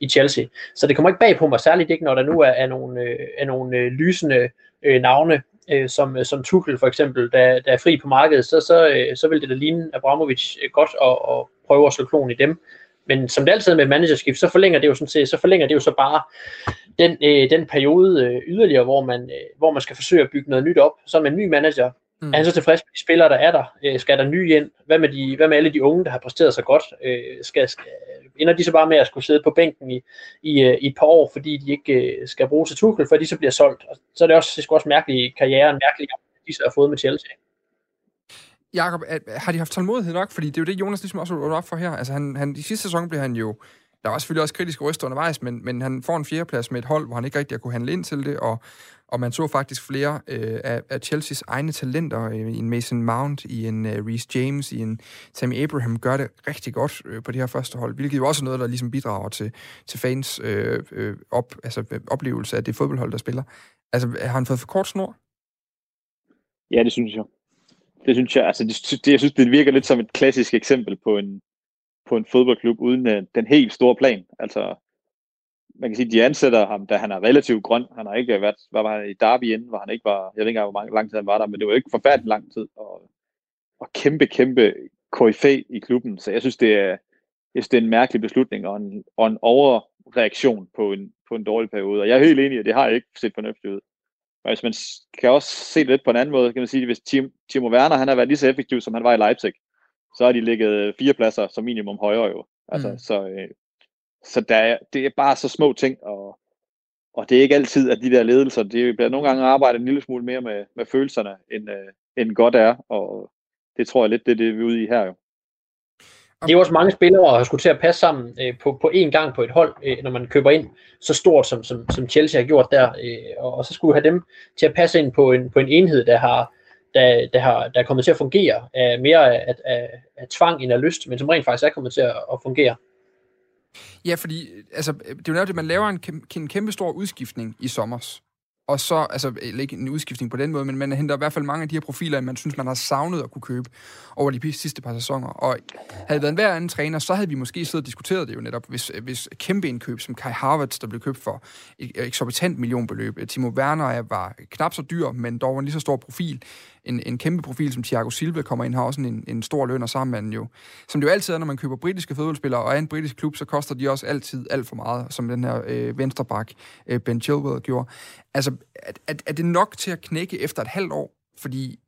i Chelsea. Så det kommer ikke bag på mig, særligt ikke, når der nu er, er nogle, øh, er nogle øh, lysende øh, navne, øh, som, øh, som Tuchel for eksempel, der, der er fri på markedet, så, så, øh, så vil det da ligne Abramovic øh, godt at, at prøve at slå klon i dem. Men som det altid med managerskift, så forlænger det jo sådan set, så forlænger det jo så bare den, øh, den periode øh, yderligere, hvor man, øh, hvor man skal forsøge at bygge noget nyt op. Så med en ny manager, Mm. Er han så tilfreds med de spillere, der er der? Øh, skal der nye ind? Hvad med, de, hvad med alle de unge, der har præsteret så godt? Øh, skal, skal, ender de så bare med at skulle sidde på bænken i, i, øh, i et par år, fordi de ikke øh, skal bruge til Tuchel, for de så bliver solgt? Og så er det også, det også mærkeligt karriere, mærkelig, de så har fået med Chelsea. Jakob, har de haft tålmodighed nok? Fordi det er jo det, Jonas ligesom også har op for her. Altså, han, han, i sidste sæson blev han jo der var selvfølgelig også kritiske røster undervejs, men, men han får en fjerdeplads med et hold, hvor han ikke rigtig har kunne handle ind til det, og, og man så faktisk flere øh, af, af Chelseas egne talenter, øh, i en Mason Mount, i en øh, Reece James, i en Tammy Abraham, gør det rigtig godt øh, på det her første hold, hvilket jo også er noget, der ligesom bidrager til, til fans øh, øh, op, altså, oplevelse af det fodboldhold, der spiller. Altså, har han fået for kort snor? Ja, det synes jeg. Det synes jeg, altså, det, det, jeg synes, det virker lidt som et klassisk eksempel på en, på en fodboldklub uden uh, den helt store plan. Altså, man kan sige, de ansætter ham, da han er relativt grøn. Han har ikke været, hvad var han i Derby inden, hvor han ikke var, jeg ved ikke hvor mange, lang tid han var der, men det var ikke forfærdeligt lang tid. Og, og kæmpe, kæmpe KFA i klubben. Så jeg synes, det er, jeg synes, det er en mærkelig beslutning og en, og en overreaktion på en, på en dårlig periode. Og jeg er helt enig i, at det har ikke set fornuftigt ud. Men hvis man kan også se det lidt på en anden måde, kan man sige, at hvis Tim, Timo Werner han har været lige så effektiv, som han var i Leipzig, så har de ligget fire pladser som minimum højere jo. Altså, mm. Så, øh, så der er, det er bare så små ting, og, og det er ikke altid, at de der ledelser, det bliver nogle gange arbejdet en lille smule mere med, med følelserne, end, øh, end godt er, og det tror jeg lidt, det er det, vi er ude i her jo. Det er også mange spillere, der skulle til at passe sammen øh, på, på én gang på et hold, øh, når man køber ind så stort, som, som, som Chelsea har gjort der. Øh, og, og så skulle have dem til at passe ind på en, på en enhed, der har, der, der, har, der er kommet til at fungere af mere af, af, af tvang end af lyst, men som rent faktisk er kommet til at, at fungere. Ja, fordi øh, altså, øh, det er jo netop det, man laver en, en kæmpe stor udskiftning i sommers. Og så, altså øh, ikke en udskiftning på den måde, men man henter i hvert fald mange af de her profiler, man synes, man har savnet at kunne købe over de sidste par sæsoner. Og havde det været en hver anden træner, så havde vi måske siddet og diskuteret det jo netop, hvis, hvis kæmpe indkøb som Kai Harvards, der blev købt for et eksorbitant millionbeløb. Timo Werner var knap så dyr, men dog en lige så stor profil en, en kæmpe profil som Thiago Silva kommer ind, har også en, en stor løn, og sammen jo, som det jo altid er, når man køber britiske fodboldspillere og er en britisk klub, så koster de også altid alt for meget, som den her øh, venstreback øh, Ben Chilwell gjorde. Altså, er, er, er det nok til at knække efter et halvt år? Fordi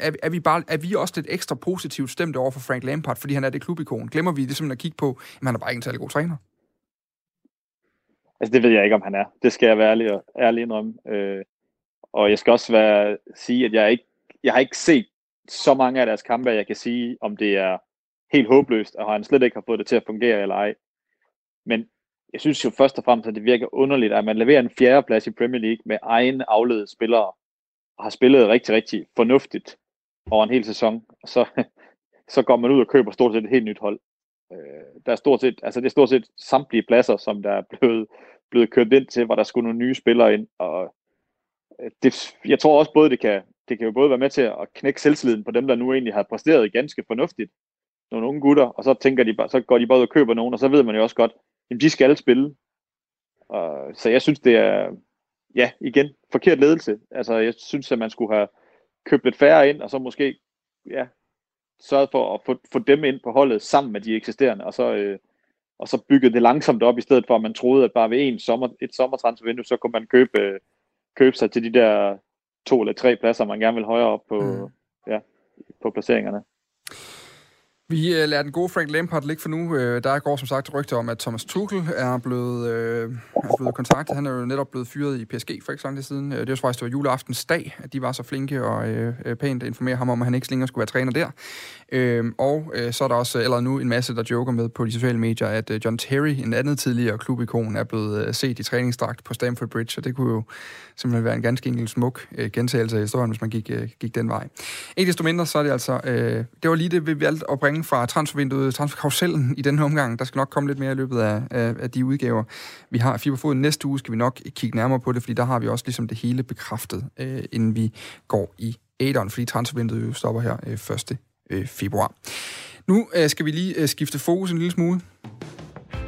er, er, vi bare, er vi også lidt ekstra positivt stemt over for Frank Lampard, fordi han er det klubikon? Glemmer vi det simpelthen at kigge på, at han er bare ikke en særlig god træner? Altså, det ved jeg ikke, om han er. Det skal jeg være ærlig, og, ærlig indrømme. Øh, og jeg skal også være, sige, at jeg ikke jeg har ikke set så mange af deres kampe, at jeg kan sige, om det er helt håbløst, og han slet ikke har fået det til at fungere eller ej. Men jeg synes jo først og fremmest, at det virker underligt, at man leverer en fjerdeplads i Premier League med egen afledede spillere, og har spillet rigtig, rigtig fornuftigt over en hel sæson, og så, så går man ud og køber stort set et helt nyt hold. Øh, der er stort set, altså det er stort set samtlige pladser, som der er blevet, blevet kørt ind til, hvor der skulle nogle nye spillere ind, og øh, det, jeg tror også både, det kan, det kan jo både være med til at knække selvtilliden på dem, der nu egentlig har præsteret ganske fornuftigt. Nogle unge gutter, og så tænker de bare, så går de bare ud og køber nogen, og så ved man jo også godt, at de skal spille. Og, så jeg synes, det er, ja, igen, forkert ledelse. Altså, jeg synes, at man skulle have købt lidt færre ind, og så måske ja, sørget for at få, få dem ind på holdet sammen med de eksisterende, og så, øh, og så bygget det langsomt op, i stedet for at man troede, at bare ved en sommer, et sommertransfervindue, så kunne man købe, øh, købe sig til de der to eller tre pladser, man gerne vil højere op på, mm. ja, på placeringerne. Vi øh, lader den gode Frank Lampard ligge for nu. Øh, der går som sagt rygter om, at Thomas Tuchel er blevet, øh, er blevet kontaktet. Han er jo netop blevet fyret i PSG for ikke så lang tid siden. Øh, det var faktisk det var juleaftens dag, at de var så flinke og øh, øh pænt informere ham om, at han ikke længere skulle være træner der. Øh, og øh, så er der også eller nu en masse, der joker med på de sociale medier, at øh, John Terry, en anden tidligere klubikon, er blevet øh, set i træningsdragt på Stamford Bridge, og det kunne jo simpelthen være en ganske enkelt smuk øh, gentagelse af historien, hvis man gik, øh, gik den vej. Ikke desto mindre, så er det altså, øh, det var lige det, vi valgte at bringe fra transfervinduet, transferkarusellen i den her omgang. Der skal nok komme lidt mere i løbet af, af, af de udgaver, vi har. Fiberfoden. næste uge skal vi nok kigge nærmere på det, fordi der har vi også ligesom det hele bekræftet, øh, inden vi går i Adon, fordi transfervinduet jo stopper her øh, 1. Øh, februar. Nu øh, skal vi lige øh, skifte fokus en lille smule.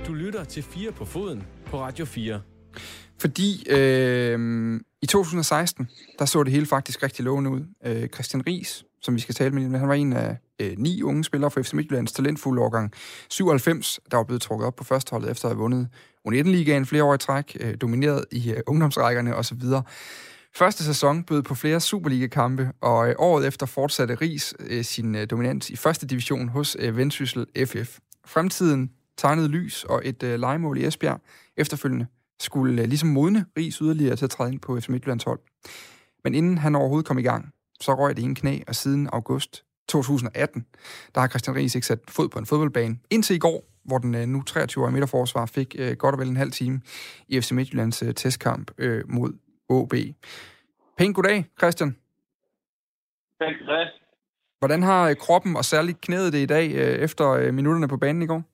Du lytter til 4 på foden på Radio 4. Fordi øh, i 2016, der så det hele faktisk rigtig lovende ud. Øh, Christian Ries, som vi skal tale med, han var en af øh, ni unge spillere fra FC Midtjyllands talentfulde årgang 97, der var blevet trukket op på førsteholdet efter at have vundet U19-ligaen flere år i træk, øh, domineret i øh, ungdomsrækkerne osv. Første sæson bød på flere Superliga-kampe, og øh, året efter fortsatte Ries øh, sin øh, dominans i første division hos øh, Vendsyssel FF. Fremtiden tegnede lys og et øh, legemål i Esbjerg efterfølgende skulle øh, ligesom modne Ries yderligere til at træde ind på FC Midtjyllands hold. Men inden han overhovedet kom i gang, så røg det ene knæ, og siden august 2018, der har Christian Ries ikke sat fod på en fodboldbane. Indtil i går, hvor den øh, nu 23-årige midterforsvar fik øh, godt og vel en halv time i FC Midtjyllands øh, testkamp øh, mod OB. Pænt goddag, Christian. Pænt goddag. Hvordan har øh, kroppen og særligt knæet det i dag, øh, efter øh, minutterne på banen i går?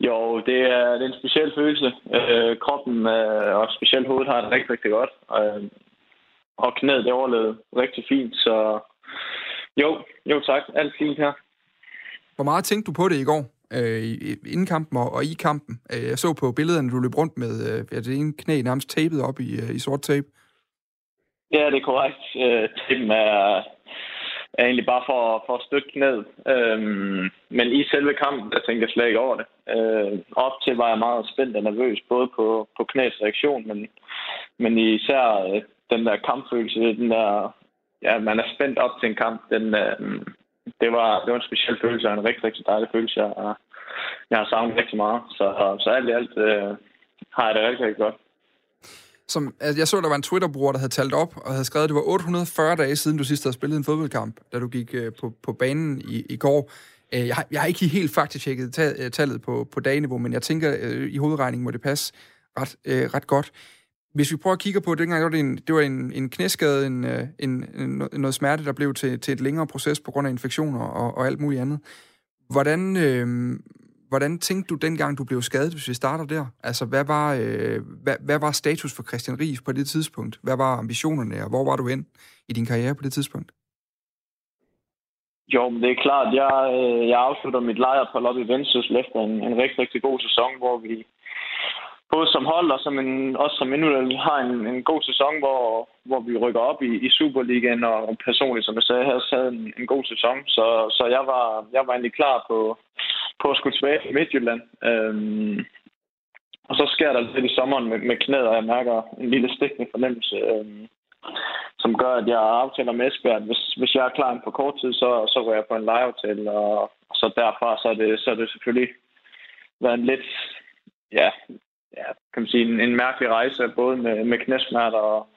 Jo, det er, det er en speciel følelse. Øh, kroppen øh, og specielt hovedet har det rigtig, rigtig godt. Øh, og knæet det overlevede rigtig fint, så jo, jo tak. Alt fint her. Hvor meget tænkte du på det i går? øh, inden kampen og, og i kampen. Øh, jeg så på billederne, du løb rundt med øh, det ene knæ nærmest tapet op i, øh, i sort tape. Ja, det er korrekt. Øh, tapen er, er egentlig bare for, for at støtte ned. Øhm, men i selve kampen, der tænkte jeg slet ikke over det. Øh, op til var jeg meget spændt og nervøs, både på, på knæs reaktion, men, men især øh, den der kampfølelse, den der, ja, man er spændt op til en kamp, den, øh, det var, det var en speciel følelse, og en rigtig, rigtig dejlig følelse, jeg, jeg har savnet rigtig meget. Så, så alt i alt øh, har jeg det rigtig, rigtig godt. Som, altså jeg så, der var en Twitter-bruger, der havde talt op og havde skrevet, at det var 840 dage siden, du sidst havde spillet en fodboldkamp, da du gik øh, på, på banen i, i går. Øh, jeg, har, jeg har ikke helt faktisk tjekket ta- øh, tallet på, på dageniveau, men jeg tænker, øh, i hovedregningen må det passe ret, øh, ret godt. Hvis vi prøver at kigge på det, dengang var det en, det var en, en knæskade, en, øh, en, en, noget smerte, der blev til, til et længere proces på grund af infektioner og, og alt muligt andet. Hvordan, øh, hvordan tænkte du dengang, du blev skadet, hvis vi starter der? Altså, hvad var, øh, hvad, hvad var status for Christian Ries på det tidspunkt? Hvad var ambitionerne, og hvor var du hen i din karriere på det tidspunkt? Jo, men det er klart, jeg, øh, jeg afslutter mit lejrpål op i Vendsyssel efter en, en rigtig, rigtig god sæson, hvor vi både som hold og som en, også som individuel har en, en god sæson, hvor, hvor vi rykker op i, i Superligaen, og, og personligt, som jeg sagde, har havde en, en god sæson. Så, så jeg, var, jeg var egentlig klar på, på at skulle tilbage til Midtjylland. Øhm, og så sker der lidt i sommeren med, med knæet, og jeg mærker en lille stikkende fornemmelse, øhm, som gør, at jeg aftaler med Esbjerg, hvis, hvis jeg er klar på kort tid, så, så går jeg på en lejeaftale, og, og så derfra så er, det, så er det selvfølgelig været en lidt ja, ja, kan man sige, en, en mærkelig rejse, både med, med knæsmerter og,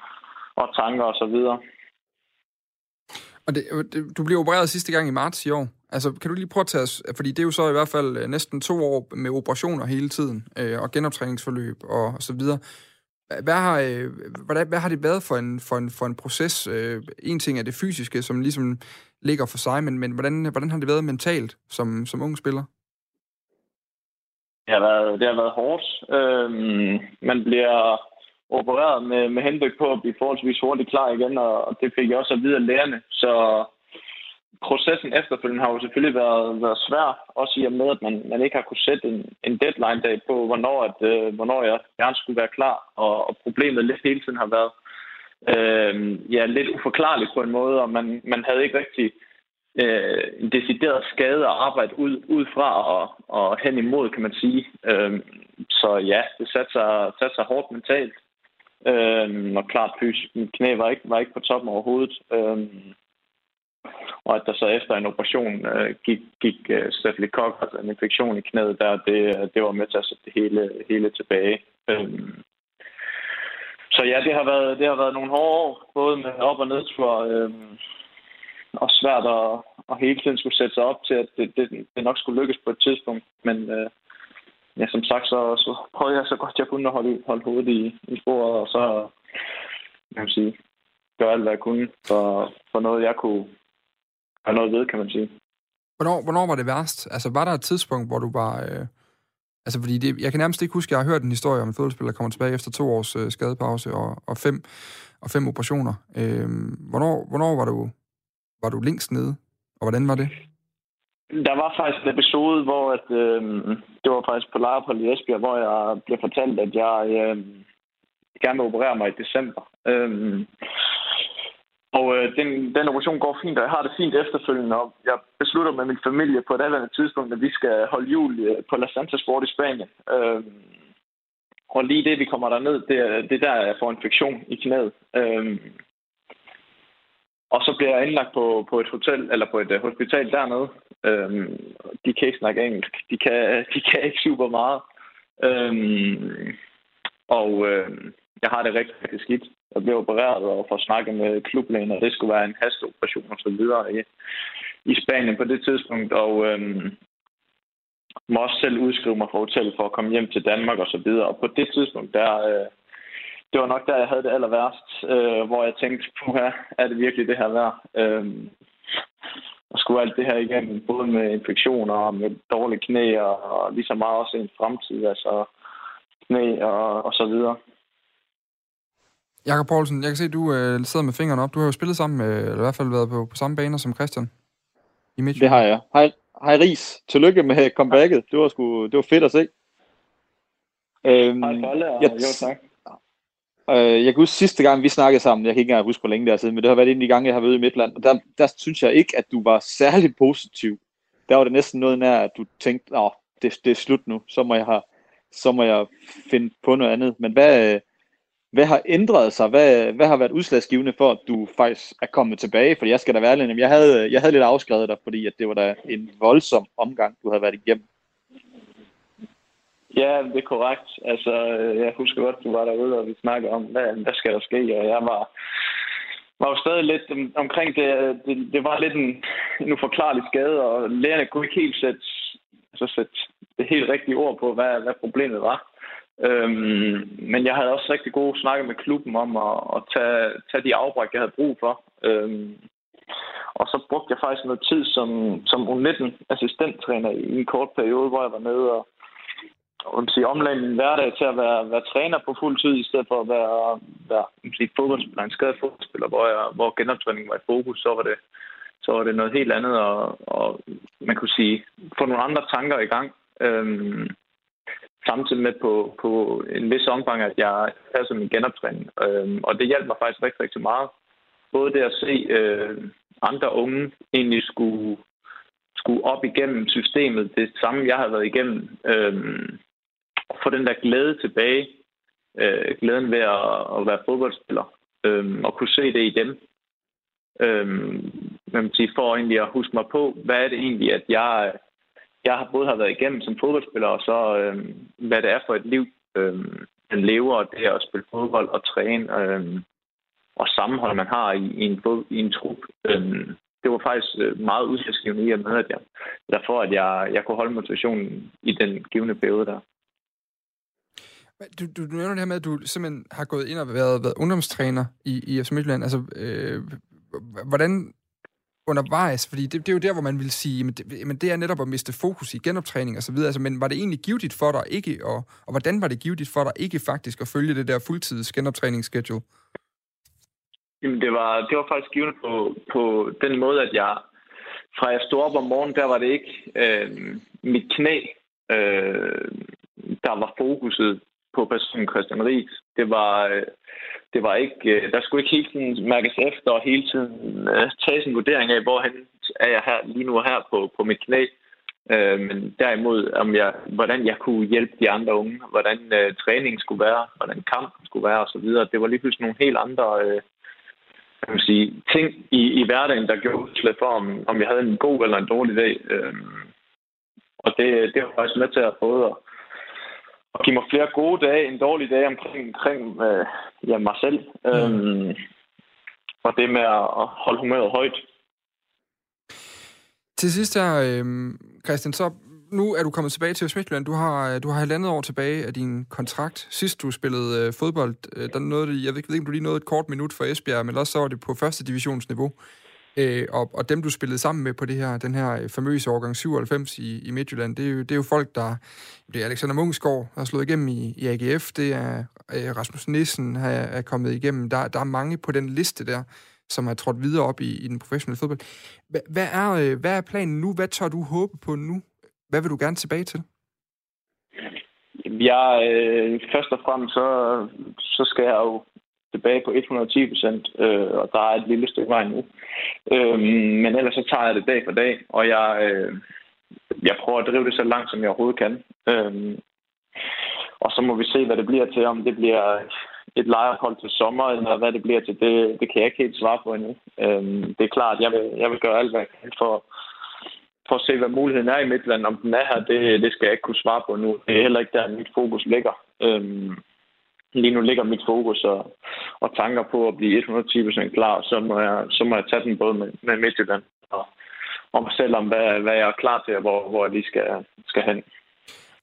og tanker og så videre. Og det, du blev opereret sidste gang i marts i år. Altså, kan du lige prøve at tage os, fordi det er jo så i hvert fald øh, næsten to år med operationer hele tiden, øh, og genoptræningsforløb og, og så videre. Hvad har, øh, hvad, hvad har det været for en, for en, for en proces? Øh, en ting er det fysiske, som ligesom ligger for sig, men, men hvordan, hvordan har det været mentalt som, som ung spiller? Det har været, det har været hårdt. Øhm, man bliver opereret med, med henblik på at blive forholdsvis hurtigt klar igen, og det fik jeg også at vide af lærerne. Så processen efterfølgende har jo selvfølgelig været, været svær, også i og med, at man, man ikke har kunne sætte en, en deadline-dag på, hvornår, at, øh, hvornår jeg gerne skulle være klar. Og, og problemet lidt hele tiden har været, øh, ja, lidt uforklarligt på en måde, og man, man havde ikke rigtig øh, en decideret skade at arbejde ud, ud fra og, og hen imod, kan man sige. Øh, så ja, det satte sig, satte sig hårdt mentalt. Øh, og klart fysisk. Min knæ var ikke, var ikke på toppen overhovedet. Øh, og at der så efter en operation øh, gik, gik øh, stafylokokker, altså en infektion i knæet der, det, det var med til at sætte det hele, hele tilbage. Øhm. så ja, det har været, det har været nogle hårde år, både med op- og nedtur, øhm, og svært at, at hele tiden skulle sætte sig op til, at det, det, det nok skulle lykkes på et tidspunkt. Men øh, ja, som sagt, så, så prøvede jeg så godt jeg kunne at holde, holde hovedet i, i sporet, og så kan man sige, gøre alt, hvad jeg kunne for, for noget, jeg kunne have noget ved, kan man sige. Hvornår, hvornår var det værst? Altså, var der et tidspunkt, hvor du var... Øh, altså, fordi det, jeg kan nærmest ikke huske, at jeg har hørt en historie om en fodboldspiller, der kommer tilbage efter to års øh, skadepause og, og, fem, og fem operationer. Øh, hvornår, hvornår var du, var du længst nede, og hvordan var det? Der var faktisk en episode, hvor at, øh, det var faktisk på Lejerpold i Esbjerg, hvor jeg blev fortalt, at jeg øh, gerne vil operere mig i december. Øh, og øh, den, den operation går fint, og jeg har det fint efterfølgende. Og jeg beslutter med min familie på et andet tidspunkt, at vi skal holde jul øh, på La Santa Sport i Spanien. Øh, og lige det, vi kommer derned, det, det er der, jeg får infektion i knæet. Øh, og så bliver jeg indlagt på, på et hotel, eller på et uh, hospital dernede. Øhm, de kan ikke snakke engelsk. De kan, de kan ikke super meget. Øhm, og øh, jeg har det rigtig, rigtig skidt. Jeg blev opereret og får snakket med klublægen, og det skulle være en hasteoperation og så videre i, i Spanien på det tidspunkt. Og øh, må også selv udskrive mig fra hotellet for at komme hjem til Danmark og så videre. Og på det tidspunkt, der, øh, det var nok der, jeg havde det aller værst, øh, hvor jeg tænkte, her er det virkelig det her værd? Øh, og skulle alt det her igennem, både med infektioner og med dårlige knæ, og, og lige så meget også en fremtid, altså knæ og, og så videre. Jakob Poulsen, jeg kan se, at du øh, sidder med fingrene op. Du har jo spillet sammen med, eller i hvert fald været på, på samme baner som Christian i Midtjylland. Det har jeg. Hej, hej Ries. Tillykke med comebacket. Det var, sgu, det var fedt at se. Øhm, hej Bolle, og jeg, jo tak. Øh, jeg kan huske sidste gang, vi snakkede sammen, jeg kan ikke engang huske, hvor længe det er siden, men det har været en af de gange, jeg har været i Midtland, og der, der synes jeg ikke, at du var særlig positiv. Der var det næsten noget nær, at du tænkte, at det, det er slut nu, så må jeg have, så må jeg finde på noget andet. Men hvad, øh, hvad har ændret sig? Hvad, hvad har været udslagsgivende for, at du faktisk er kommet tilbage? Fordi jeg skal da være lidt, jeg havde, øh, jeg havde lidt afskrevet dig, fordi at det var da en voldsom omgang, du havde været igennem. Ja, det er korrekt. Altså, øh, jeg husker godt, du var derude, og vi snakkede om, hvad, hvad skal der ske? Og jeg var, var jo stadig lidt omkring det. Det, det var lidt en, en uforklarlig skade, og lægerne kunne ikke helt sætte, altså sætte det helt rigtige ord på, hvad, hvad problemet var. Øhm, men jeg havde også rigtig gode snakke med klubben om at, at tage, tage de afbræk, jeg havde brug for. Øhm, og så brugte jeg faktisk noget tid som, som U19-assistenttræner i en kort periode, hvor jeg var nede og, og sige, omlagde min hverdag til at være, være træner på fuld tid, i stedet for at være, være sige, fodboldspiller, en skadet fodboldspiller, hvor, jeg, hvor genoptræningen var i fokus, så var det, så var det noget helt andet, og, og man kunne sige, få nogle andre tanker i gang. Øhm, samtidig med på, på en vis omfang, at jeg passer min genoptræning. Øhm, og det hjalp mig faktisk rigtig, rigtig meget. Både det at se øh, andre unge egentlig skulle, skulle op igennem systemet, det samme jeg havde været igennem, øhm, få den der glæde tilbage, øh, glæden ved at, at være fodboldspiller, øh, og kunne se det i dem. Øh, man sige, for egentlig at huske mig på, hvad er det egentlig, at jeg, jeg både har været igennem som fodboldspiller, og så øh, hvad det er for et liv, øh, man lever, og det at spille fodbold og træne, øh, og sammenhold, man har i, i, en, i en trup. Øh, det var faktisk øh, meget udslagsgivende i at møde, at jeg, derfor at jeg, jeg kunne holde motivationen i den givende periode der. Du, du, du nævner det her med, at du simpelthen har gået ind og været, været ungdomstræner i, i FC Midtjylland. Altså, øh, hvordan undervejs, fordi det, det er jo der, hvor man vil sige, men det, men det er netop at miste fokus i genoptræning og så videre. Altså, men var det egentlig givetigt for dig ikke, og, og hvordan var det givetigt for dig ikke faktisk at følge det der fuldtids genoptræningsschedule? Jamen, det var, det var faktisk givet på, på den måde, at jeg fra jeg stod op om morgenen, der var det ikke øh, mit knæ, øh, der var fokuset på personen Christian Ries. Det var, øh, det var ikke, øh, der skulle ikke hele tiden mærkes efter og hele tiden uh, tages en vurdering af, hvor er jeg her lige nu her på, på mit knæ. Øh, men derimod, om jeg, hvordan jeg kunne hjælpe de andre unge, hvordan øh, træningen skulle være, hvordan kampen skulle være osv. Det var lige pludselig nogle helt andre øh, kan man sige, ting i, i hverdagen, der gjorde udslag for, om, om jeg havde en god eller en dårlig dag. Øh, og det, det var faktisk med til at både at give mig flere gode dage end dårlige dage omkring, omkring øh, ja, mig selv. Mm. Øhm, og det med at holde humøret højt. Til sidst her, øh, Christian, så nu er du kommet tilbage til Midtjylland. Du har, du har halvandet år tilbage af din kontrakt. Sidst du spillede øh, fodbold, øh, der nåede, jeg ved ikke, om du lige nåede et kort minut for Esbjerg, men også så var det på første divisionsniveau. Øh, og, og dem, du spillede sammen med på det her, den her øh, famøse årgang 97 i, i Midtjylland, det er, jo, det er jo folk, der... Det er Alexander Mungsgaard, der har slået igennem i, i AGF. Det er øh, Rasmus Nissen, der er kommet igennem. Der, der er mange på den liste der, som har trådt videre op i, i den professionelle fodbold. Hvad, hvad, er, øh, hvad er planen nu? Hvad tør du håbe på nu? Hvad vil du gerne tilbage til? Jeg, øh, først og fremmest, så, så skal jeg jo tilbage på 110 procent, øh, og der er et lille stykke vej nu. Øh, men ellers så tager jeg det dag for dag, og jeg, øh, jeg prøver at drive det så langt, som jeg overhovedet kan. Øh, og så må vi se, hvad det bliver til, om det bliver et lejeophold til sommer, eller hvad det bliver til, det, det kan jeg ikke helt svare på endnu. Øh, det er klart, jeg vil, jeg vil gøre alt, hvad jeg kan for, for at se, hvad muligheden er i Midtland. Om den er her, det, det skal jeg ikke kunne svare på nu. Det er heller ikke der, mit fokus ligger. Øhm, lige nu ligger mit fokus og, og tanker på at blive 110% klar, så må jeg, så må jeg tage den både med, med Midtjylland og, og mig selv om, hvad, hvad jeg er klar til, og hvor, hvor jeg lige skal, skal hen.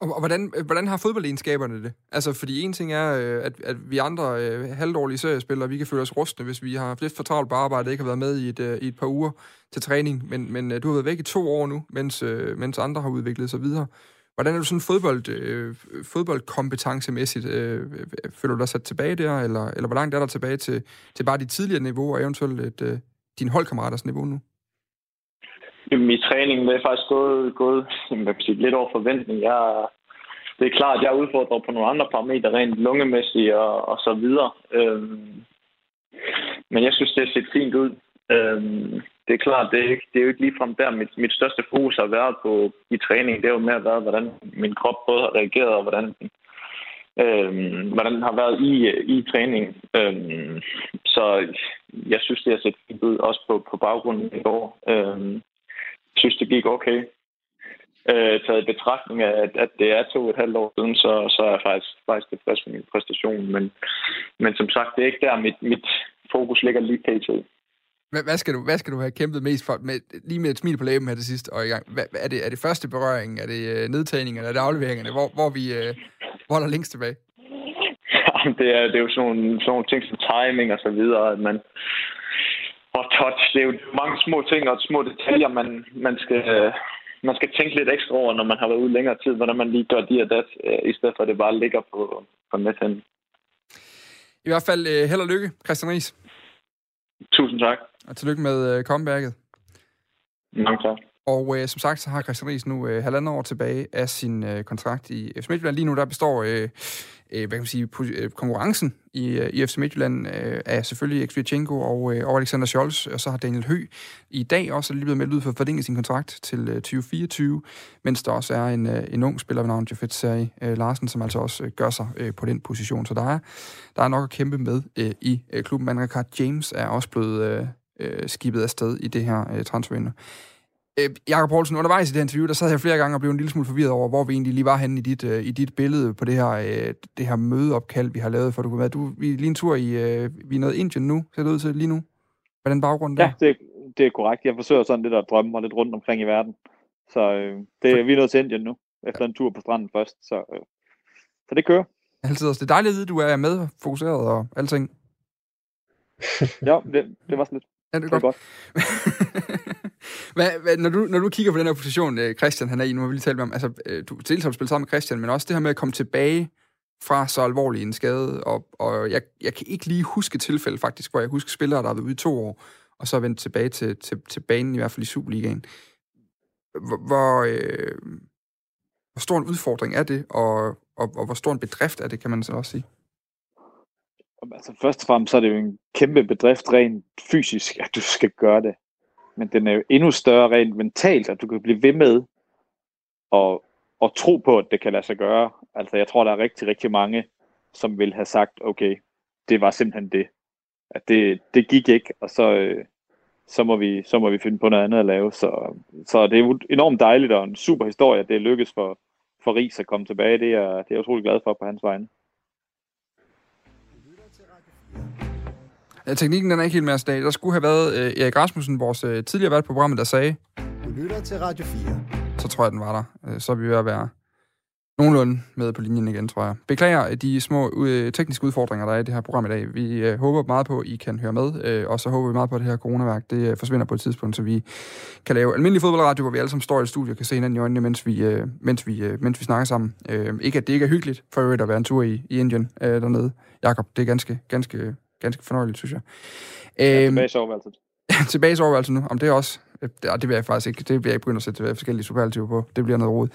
Og hvordan, hvordan har fodboldegenskaberne det? Altså, fordi en ting er, øh, at, at vi andre øh, halvdårlige seriespillere, vi kan føle os rustne, hvis vi har haft lidt for travlt på arbejde, ikke har været med i et, øh, i et par uger til træning. Men, men øh, du har været væk i to år nu, mens, øh, mens andre har udviklet sig videre. Hvordan er du sådan fodbold, øh, fodboldkompetencemæssigt? Øh, øh, føler du dig sat tilbage der, eller, eller hvor langt er der tilbage til, til bare de tidligere niveau, og eventuelt et, øh, din holdkammeraters niveau nu? Jamen, i træningen er faktisk gået, gået hvad sige, lidt over forventning. Jeg, det er klart, at jeg udfordrer på nogle andre parametre, rent lungemæssigt og, og så videre. Øhm, men jeg synes, det har set fint ud. Øhm, det er klart, det er, ikke, det er jo ikke ligefrem der, mit, mit største fokus har været på i træning. Det er jo mere været, hvordan min krop både har reageret, og hvordan, øh, hvordan den har været i, i træning. Øh, så jeg synes, det har set fint ud, også på, på baggrunden i går. Øhm, jeg synes, det gik okay. Øh, taget i betragtning af, at, at det er to og et halvt år siden, så, så er jeg faktisk, faktisk tilfreds med min præstation. Men, men som sagt, det er ikke der, mit, mit fokus ligger lige pt. Hvad, hvad, skal du, hvad skal du have kæmpet mest for? Med, lige med et smil på læben her til sidst og i gang. Hvad, er, det, er det første berøring? Er det uh, nedtagningerne? Er det afleveringerne? Hvor, hvor, vi, uh, hvor er der længst tilbage? det, er, det er jo sådan nogle, sådan nogle ting som timing og så videre, at man, og touch, det er jo mange små ting og små detaljer, man, man skal, man skal tænke lidt ekstra over, når man har været ude længere tid, hvordan man lige gør de og dat, i stedet for at det bare ligger på, på netten. I hvert fald held og lykke, Christian Ries. Tusind tak. Og tillykke med uh, comebacket. Mange tak. Og øh, som sagt, så har Christian Ries nu øh, halvandet år tilbage af sin øh, kontrakt i FC Midtjylland. Lige nu der består øh, øh, hvad kan man sige, øh, konkurrencen i, øh, i FC Midtjylland øh, af selvfølgelig Xvichenko og, øh, og Alexander Scholz, og så har Daniel Hø i dag også lige blevet meldt ud for at forlænge sin kontrakt til øh, 2024, mens der også er en, øh, en ung spiller ved navn Jafet Seri øh, Larsen, som altså også øh, gør sig øh, på den position. Så der er, der er nok at kæmpe med øh, i øh, klubben. Men James er også blevet øh, øh, skibet afsted i det her øh, transfervindue. Øh, Jakob Poulsen, undervejs i det interview, der sad jeg flere gange og blev en lille smule forvirret over, hvor vi egentlig lige var henne i dit, øh, i dit billede på det her, øh, det her mødeopkald, vi har lavet, for du kunne være. Du, vi er lige en tur i, øh, vi er noget Indien nu, ser det ud til lige nu. Hvad er den baggrund der? Ja, det, det er korrekt. Jeg forsøger sådan lidt at drømme og lidt rundt omkring i verden. Så øh, det, vi er nået til Indien nu, efter en tur på stranden først. Så, øh, så det kører. Altid også. Det er dejligt at vide, at du er med, fokuseret og alting. ja, det, det var sådan lidt. Ja, det er, det er godt. godt. hvad, hvad, når, du, når du kigger på den her position, øh, Christian han er i, nu har vi lige talt med om, altså, øh, du dels har spillet sammen med Christian, men også det her med at komme tilbage fra så alvorlig en skade, og, og jeg, jeg kan ikke lige huske tilfælde faktisk, hvor jeg husker spillere, der har været ude i to år, og så vendt tilbage til, til, til banen, i hvert fald i Superligaen. Hvor, hvor, øh, hvor stor en udfordring er det, og, og, og hvor stor en bedrift er det, kan man så også sige? Altså først og fremmest så er det jo en kæmpe bedrift rent fysisk, at du skal gøre det. Men den er jo endnu større rent mentalt, at du kan blive ved med at, at tro på, at det kan lade sig gøre. Altså jeg tror, der er rigtig, rigtig mange, som vil have sagt, okay, det var simpelthen det. At det, det gik ikke, og så, øh, så, må vi, så må vi finde på noget andet at lave. Så, så det er enormt dejligt og en super historie, at det lykkes for, for Ries at komme tilbage. Det er, det er jeg utrolig glad for på hans vegne. Teknikken den er ikke helt mere dag. Der skulle have været øh, Erik Rasmussen, vores øh, tidligere vært på programmet, der sagde... Du lytter til Radio 4. Så tror jeg, den var der. Øh, så er vi ved at være nogenlunde med på linjen igen, tror jeg. Beklager de små øh, tekniske udfordringer, der er i det her program i dag. Vi øh, håber meget på, at I kan høre med, øh, og så håber vi meget på, at det her coronaværk det øh, forsvinder på et tidspunkt, så vi kan lave almindelig fodboldradio, hvor vi alle sammen står i et studie og kan se hinanden i øjnene, mens vi, øh, mens vi, øh, mens vi snakker sammen. Øh, ikke at det ikke er hyggeligt for øvrigt at være en tur i, i Indien øh, dernede. Jakob, det er ganske, ganske, ganske fornøjeligt, synes jeg. Øh, ja, tilbage i soveværelset. tilbage i soveværelset nu, om det er også det, det vil jeg faktisk ikke. Det vil jeg ikke begynde at sætte forskellige superlativer på. Det bliver noget rod.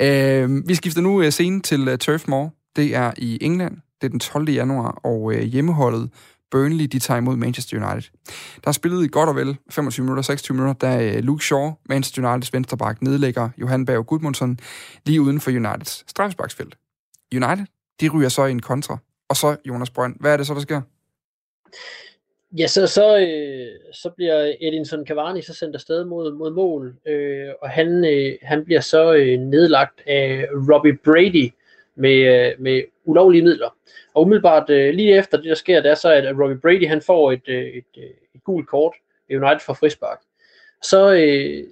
Øh, vi skifter nu øh, scenen til uh, Turf Moor. Det er i England. Det er den 12. januar, og uh, hjemmeholdet Burnley, de tager imod Manchester United. Der er spillet i godt og vel 25 minutter, 26 minutter, da uh, Luke Shaw, Manchester Uniteds venstreback, nedlægger Johan Berg Gudmundsson lige uden for Uniteds straffesparksfelt. United, de ryger så i en kontra. Og så, Jonas Brønd, hvad er det så, der sker? Ja, så, så, øh, så bliver Edinson Cavani så sendt afsted mod, mod mål, øh, og han, øh, han bliver så øh, nedlagt af Robbie Brady med, øh, med ulovlige midler. Og umiddelbart øh, lige efter det, der sker, det er så, at Robbie Brady han får et, øh, et, øh, et gult kort United for frispark. Så, øh,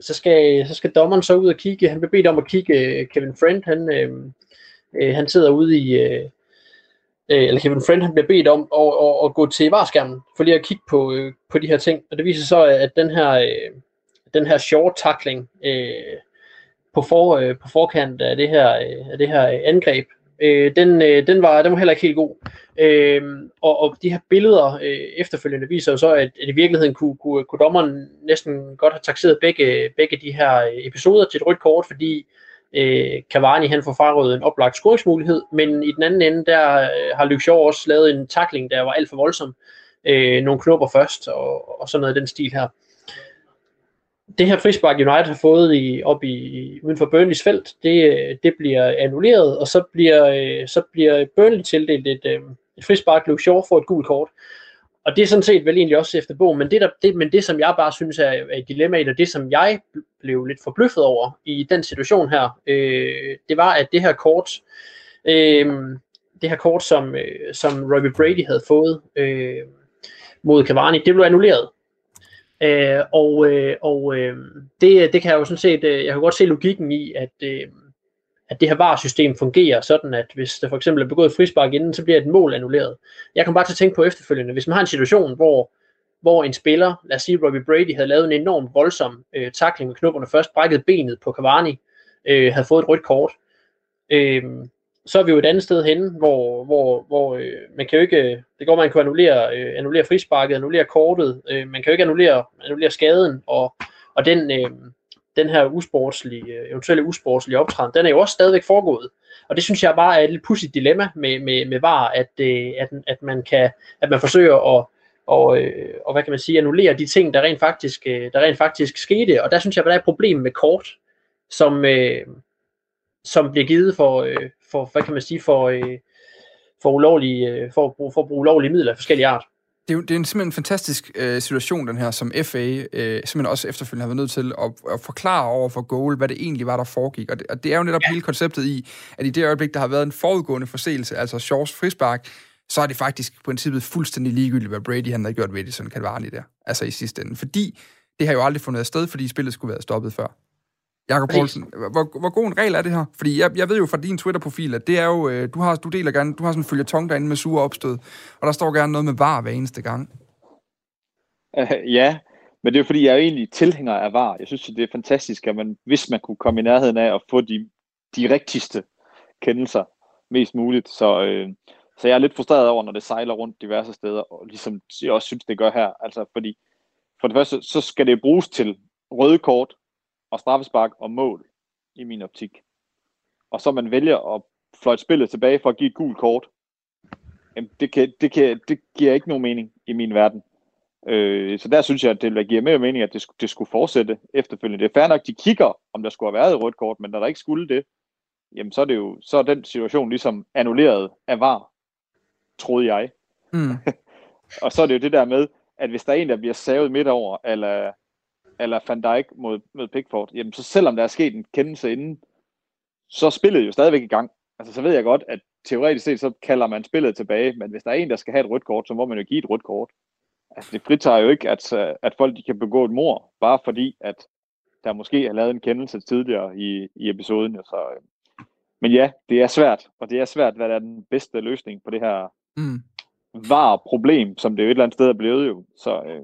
så, skal, så skal dommeren så ud og kigge. Han bliver bedt om at kigge. Øh, Kevin Friend, han, øh, øh, han sidder ude i... Øh, øh, eller Kevin Friend han bliver bedt om at, at, at gå til varskærmen, for lige at kigge på, øh, på de her ting. Og det viser så, at den her, øh, den her short tackling øh, på, for, øh, på forkant af det her, øh, af det her angreb, øh, den, øh, den, var, den var heller ikke helt god. Øh, og, og de her billeder øh, efterfølgende viser jo så, at, at i virkeligheden kunne, kunne, kunne dommeren næsten godt have taxeret begge, begge de her øh, episoder til et rødt kort, fordi øh, Cavani han får frarådet en oplagt scoringsmulighed, men i den anden ende, der øh, har Luke Shaw også lavet en tackling, der var alt for voldsom. Øh, nogle knopper først, og, og sådan noget i den stil her. Det her frispark United har fået i, op i, uden for Burnleys felt, det, øh, det bliver annulleret, og så bliver, øh, så bliver Burnley tildelt et, øh, et frispark. Luke Shaw får et gult kort. Og det er sådan set vel egentlig også efter bogen, men det, der, det, men det som jeg bare synes er, er et dilemma og det som jeg blev lidt forbløffet over i den situation her, øh, det var, at det her kort, øh, det her kort, som, øh, som Robbie Brady havde fået øh, mod Cavani, det blev annulleret. Øh, og øh, og øh, det, det kan jeg jo sådan set, øh, jeg kan godt se logikken i, at, øh, at det her VAR-system fungerer sådan, at hvis der for eksempel er begået frispark inden, så bliver et mål annulleret. Jeg kan bare til at tænke på efterfølgende, hvis man har en situation, hvor hvor en spiller, lad os sige Robbie Brady, havde lavet en enormt voldsom øh, takling med knopperne først, brækket benet på Cavani, øh, havde fået et rødt kort. Øh, så er vi jo et andet sted henne, hvor, hvor, hvor øh, man kan jo ikke, det går man kan annullere, øh, annullere frisparket, annullere kortet, øh, man kan jo ikke annullere, annullere skaden, og, og den, øh, den her usportslige, øh, eventuelle usportslige optræden, den er jo også stadigvæk foregået. Og det synes jeg bare er et lidt pudsigt dilemma med, med, med VAR, at, øh, at, at, man kan, at man forsøger at, og, øh, og hvad kan man sige, annullere de ting, der rent faktisk, øh, der rent faktisk skete. Og der synes jeg, at der er et problem med kort, som, øh, som bliver givet for, øh, for, hvad kan man sige, for, øh, for, ulovlige, øh, for, for, for at bruge ulovlige midler af forskellige art. Det er, jo, det er en simpelthen en fantastisk øh, situation, den her, som FA øh, simpelthen også efterfølgende har været nødt til at, at forklare over for goal, hvad det egentlig var, der foregik. Og det, og det er jo netop ja. hele konceptet i, at i det øjeblik, der har været en forudgående forseelse, altså Shaws frispark, så er det faktisk i princippet fuldstændig ligegyldigt, hvad Brady han har gjort ved det, sådan kan det der. Altså i sidste ende. Fordi det har jo aldrig fundet sted, fordi spillet skulle være stoppet før. Jakob Poulsen, hvor, hvor god en regel er det her? Fordi jeg, jeg ved jo fra din Twitter-profil, at det er jo, øh, du, har, du deler gerne, du har sådan en følgetong derinde med sure opstød, og der står gerne noget med var hver eneste gang. Uh, ja, men det er jo fordi, jeg er egentlig tilhænger af var. Jeg synes, det er fantastisk, at man, hvis man kunne komme i nærheden af at få de, de rigtigste kendelser mest muligt. Så, øh, så jeg er lidt frustreret over, når det sejler rundt diverse steder, og ligesom jeg også synes, det gør her. Altså, fordi for det første, så skal det bruges til røde kort og straffespark og mål, i min optik. Og så man vælger at fløjte spillet tilbage for at give et gult kort, Jamen, det, kan, det, kan, det giver ikke nogen mening i min verden. Øh, så der synes jeg, at det giver mere mening, at det, det skulle fortsætte efterfølgende. Det er fair nok, de kigger, om der skulle have været et rødt kort, men når der ikke skulle det, jamen så er, det jo, så er den situation ligesom annulleret af var, troede jeg. Mm. Og så er det jo det der med, at hvis der er en, der bliver savet midt over, eller, eller Van Dijk mod, mod Pickford, jamen så selvom der er sket en kendelse inden, så er spillet jo stadigvæk i gang. Altså så ved jeg godt, at teoretisk set, så kalder man spillet tilbage, men hvis der er en, der skal have et rødt kort, så må man jo give et rødt kort. Altså det fritager jo ikke, at, at folk de kan begå et mor, bare fordi, at der måske er lavet en kendelse tidligere i, i episoden. Så, øh. Men ja, det er svært, og det er svært, hvad der er den bedste løsning på det her Mm. var problem, som det jo et eller andet sted er blevet jo. Så, øh,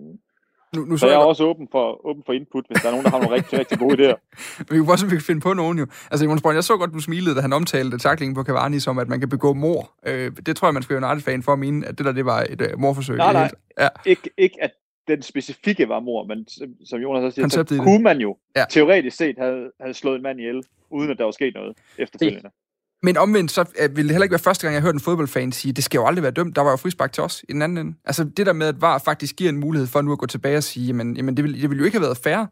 Nu, nu så jeg er jeg også åben for, åben for input, hvis der er nogen, der har nogle rigtig, rigtig gode idéer. Vi kunne også finde på nogen jo. Altså, Jonas Brønd, jeg så godt, du smilede, da han omtalte taklingen på Cavani som, at man kan begå mor. Øh, det tror jeg, man skal være United-fan for at mene, at det der, det var et uh, morforsøg. Nej, nej. Ja. Ikke, ikke at den specifikke var mor, men som- Jonas også siger, Konceptet så det. kunne man jo Ja. ja. teoretisk set have, have slået en mand ihjel, uden at der var sket noget efterfølgende. Men omvendt, så øh, vil ville det heller ikke være første gang, jeg hørte en fodboldfan sige, det skal jo aldrig være dømt. Der var jo frispark til os i den anden ende. Altså det der med, at VAR faktisk giver en mulighed for nu at gå tilbage og sige, jamen, jamen det, ville, det ville jo ikke have været fair,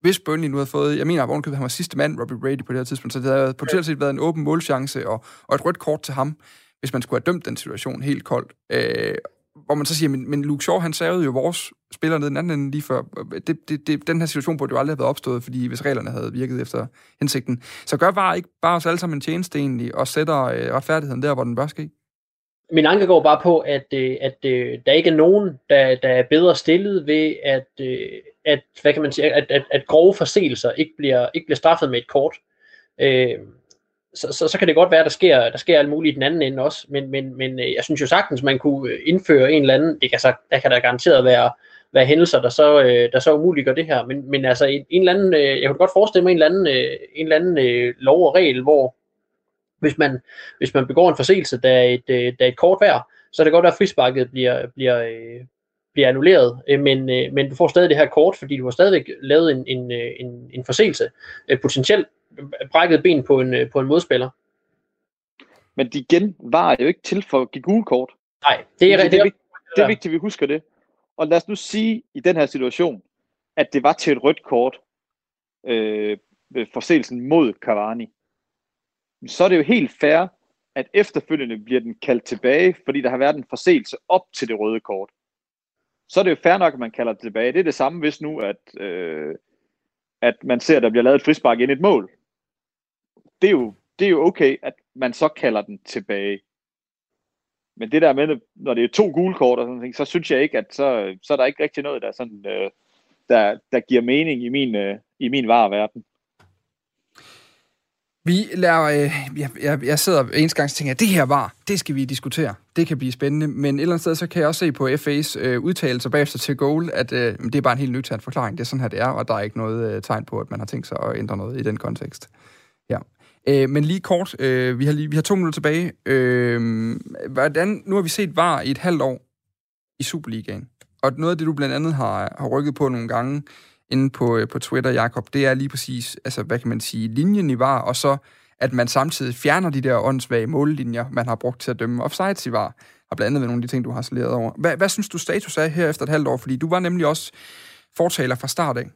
hvis Burnley nu havde fået, jeg mener, at han var sidste mand, Robbie Brady på det her tidspunkt, så det havde potentielt set været en åben målchance og, og et rødt kort til ham, hvis man skulle have dømt den situation helt koldt. Øh, hvor man så siger, men, men Luke Shaw, han savede jo vores spillere ned den anden ende lige før. Det, det, det, den her situation burde jo aldrig have været opstået, fordi hvis reglerne havde virket efter hensigten. Så gør bare ikke bare os alle sammen en tjeneste egentlig, og sætter øh, retfærdigheden der, hvor den bør ske. Min anke går bare på, at, øh, at øh, der ikke er nogen, der, der er bedre stillet ved, at, øh, at, hvad kan man sige, at, at, at grove forseelser ikke bliver, ikke bliver straffet med et kort. Øh, så, så, så kan det godt være, at der sker, der sker alt muligt i den anden ende også, men, men, men øh, jeg synes jo sagtens, man kunne øh, indføre en eller anden, det kan så, der kan der garanteret være, være hændelser, der så, øh, der så umuliggør det her, men, men altså en, en eller anden, jeg kunne godt forestille mig en eller anden, en eller anden lov og regel, hvor hvis man, hvis man begår en forseelse, der er et, der er et kort værd, så er det godt være, at frisparket bliver, bliver, bliver annulleret, men, men du får stadig det her kort, fordi du har stadigvæk lavet en, en, en, en forseelse, potentielt brækket ben på en, øh, på en modspiller. Men de igen var jo ikke til for gule kort. Nej, det er, det, det det, er, er, vigtigt, det er vigtigt, at vi husker det. Og lad os nu sige i den her situation, at det var til et rødt kort, øh, forseelsen mod Cavani. Så er det jo helt fair, at efterfølgende bliver den kaldt tilbage, fordi der har været en forseelse op til det røde kort. Så er det jo fair nok, at man kalder det tilbage. Det er det samme, hvis nu, at, øh, at man ser, at der bliver lavet et frispark ind i et mål. Det er, jo, det er jo okay, at man så kalder den tilbage. Men det der med, når det er to gule kort og sådan noget, så synes jeg ikke, at så, så er der ikke rigtig noget, der, sådan, øh, der, der giver mening i min, øh, i min vareverden. Vi lader, øh, jeg, jeg, jeg sidder en gang og tænker, at det her var, det skal vi diskutere. Det kan blive spændende. Men et eller andet sted, så kan jeg også se på FA's øh, udtalelser bagefter til goal, at øh, det er bare en helt nøgtern forklaring. Det er sådan her, det er, og der er ikke noget øh, tegn på, at man har tænkt sig at ændre noget i den kontekst. Ja. Øh, men lige kort, øh, vi, har lige, vi har to minutter tilbage. Øh, hvordan, nu har vi set VAR i et halvt år i Superligaen. Og noget af det, du blandt andet har, har rykket på nogle gange, inde på, øh, på Twitter, Jakob, det er lige præcis, altså hvad kan man sige, linjen i VAR, og så at man samtidig fjerner de der åndssvage mållinjer, man har brugt til at dømme offsides i VAR, og blandt andet ved nogle af de ting, du har saleret over. Hvad, hvad synes du status er her efter et halvt år? Fordi du var nemlig også fortaler fra start af.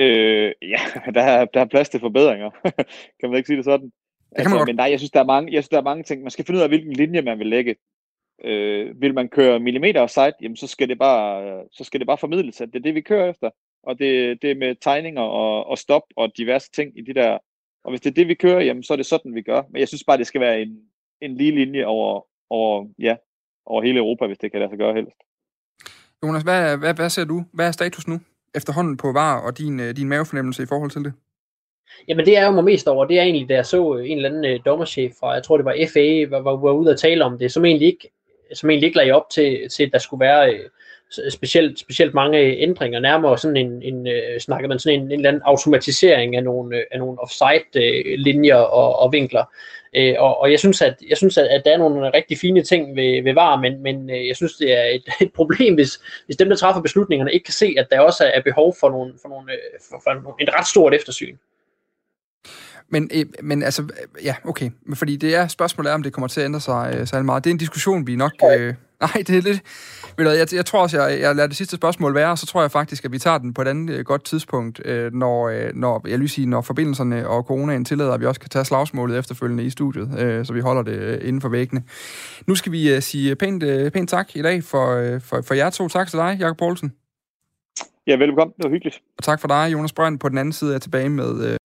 Øh, ja, der er, der er plads til forbedringer. kan man ikke sige det sådan? Det godt. Men nej, jeg synes, der er mange, jeg synes, der er mange ting. Man skal finde ud af, hvilken linje man vil lægge. Øh, vil man køre millimeter offside, jamen så skal det bare, så skal det bare formidles, at det er det, vi kører efter. Og det, det er med tegninger og, og stop og diverse ting i de der. Og hvis det er det, vi kører, jamen så er det sådan, vi gør. Men jeg synes bare, det skal være en, en lige linje over, over, ja, over hele Europa, hvis det kan lade sig gøre helst. Jonas, hvad, hvad, hvad ser du? Hvad er status nu? Efterhånden på VAR og din, øh, din mavefornemmelse i forhold til det? Jamen det er jo mig mest over, det er egentlig, da jeg så øh, en eller anden øh, dommerchef fra, jeg tror det var FA, var, var, var ude at tale om det, som egentlig ikke, som egentlig ikke lagde op til, til at der skulle være øh, specielt, specielt mange øh, ændringer, nærmere sådan en, en øh, snakker man sådan en, en eller anden automatisering af nogle, øh, af nogle offside-linjer og, og vinkler. Øh, og, og jeg synes, at, jeg synes at, at der er nogle rigtig fine ting ved, ved VAR, men, men øh, jeg synes, det er et, et problem, hvis, hvis dem, der træffer beslutningerne, ikke kan se, at der også er behov for, nogle, for, nogle, øh, for, for en ret stort eftersyn. Men, øh, men altså, øh, ja, okay. Fordi det er, spørgsmålet er, om det kommer til at ændre sig øh, særlig meget. Det er en diskussion, vi nok... Øh, nej, det er lidt... Ved du, jeg, jeg tror også, jeg, jeg lader det sidste spørgsmål være, og så tror jeg faktisk, at vi tager den på et andet øh, godt tidspunkt, øh, når, øh, når, jeg vil sige, når forbindelserne og coronaen tillader, at vi også kan tage slagsmålet efterfølgende i studiet, øh, så vi holder det øh, inden for væggene. Nu skal vi øh, sige pænt, øh, pænt tak i dag for, øh, for, for jer to. Tak til dig, Jakob Poulsen. Ja, velkommen. Det var hyggeligt. Og tak for dig, Jonas Brønd. På den anden side er jeg tilbage med... Øh,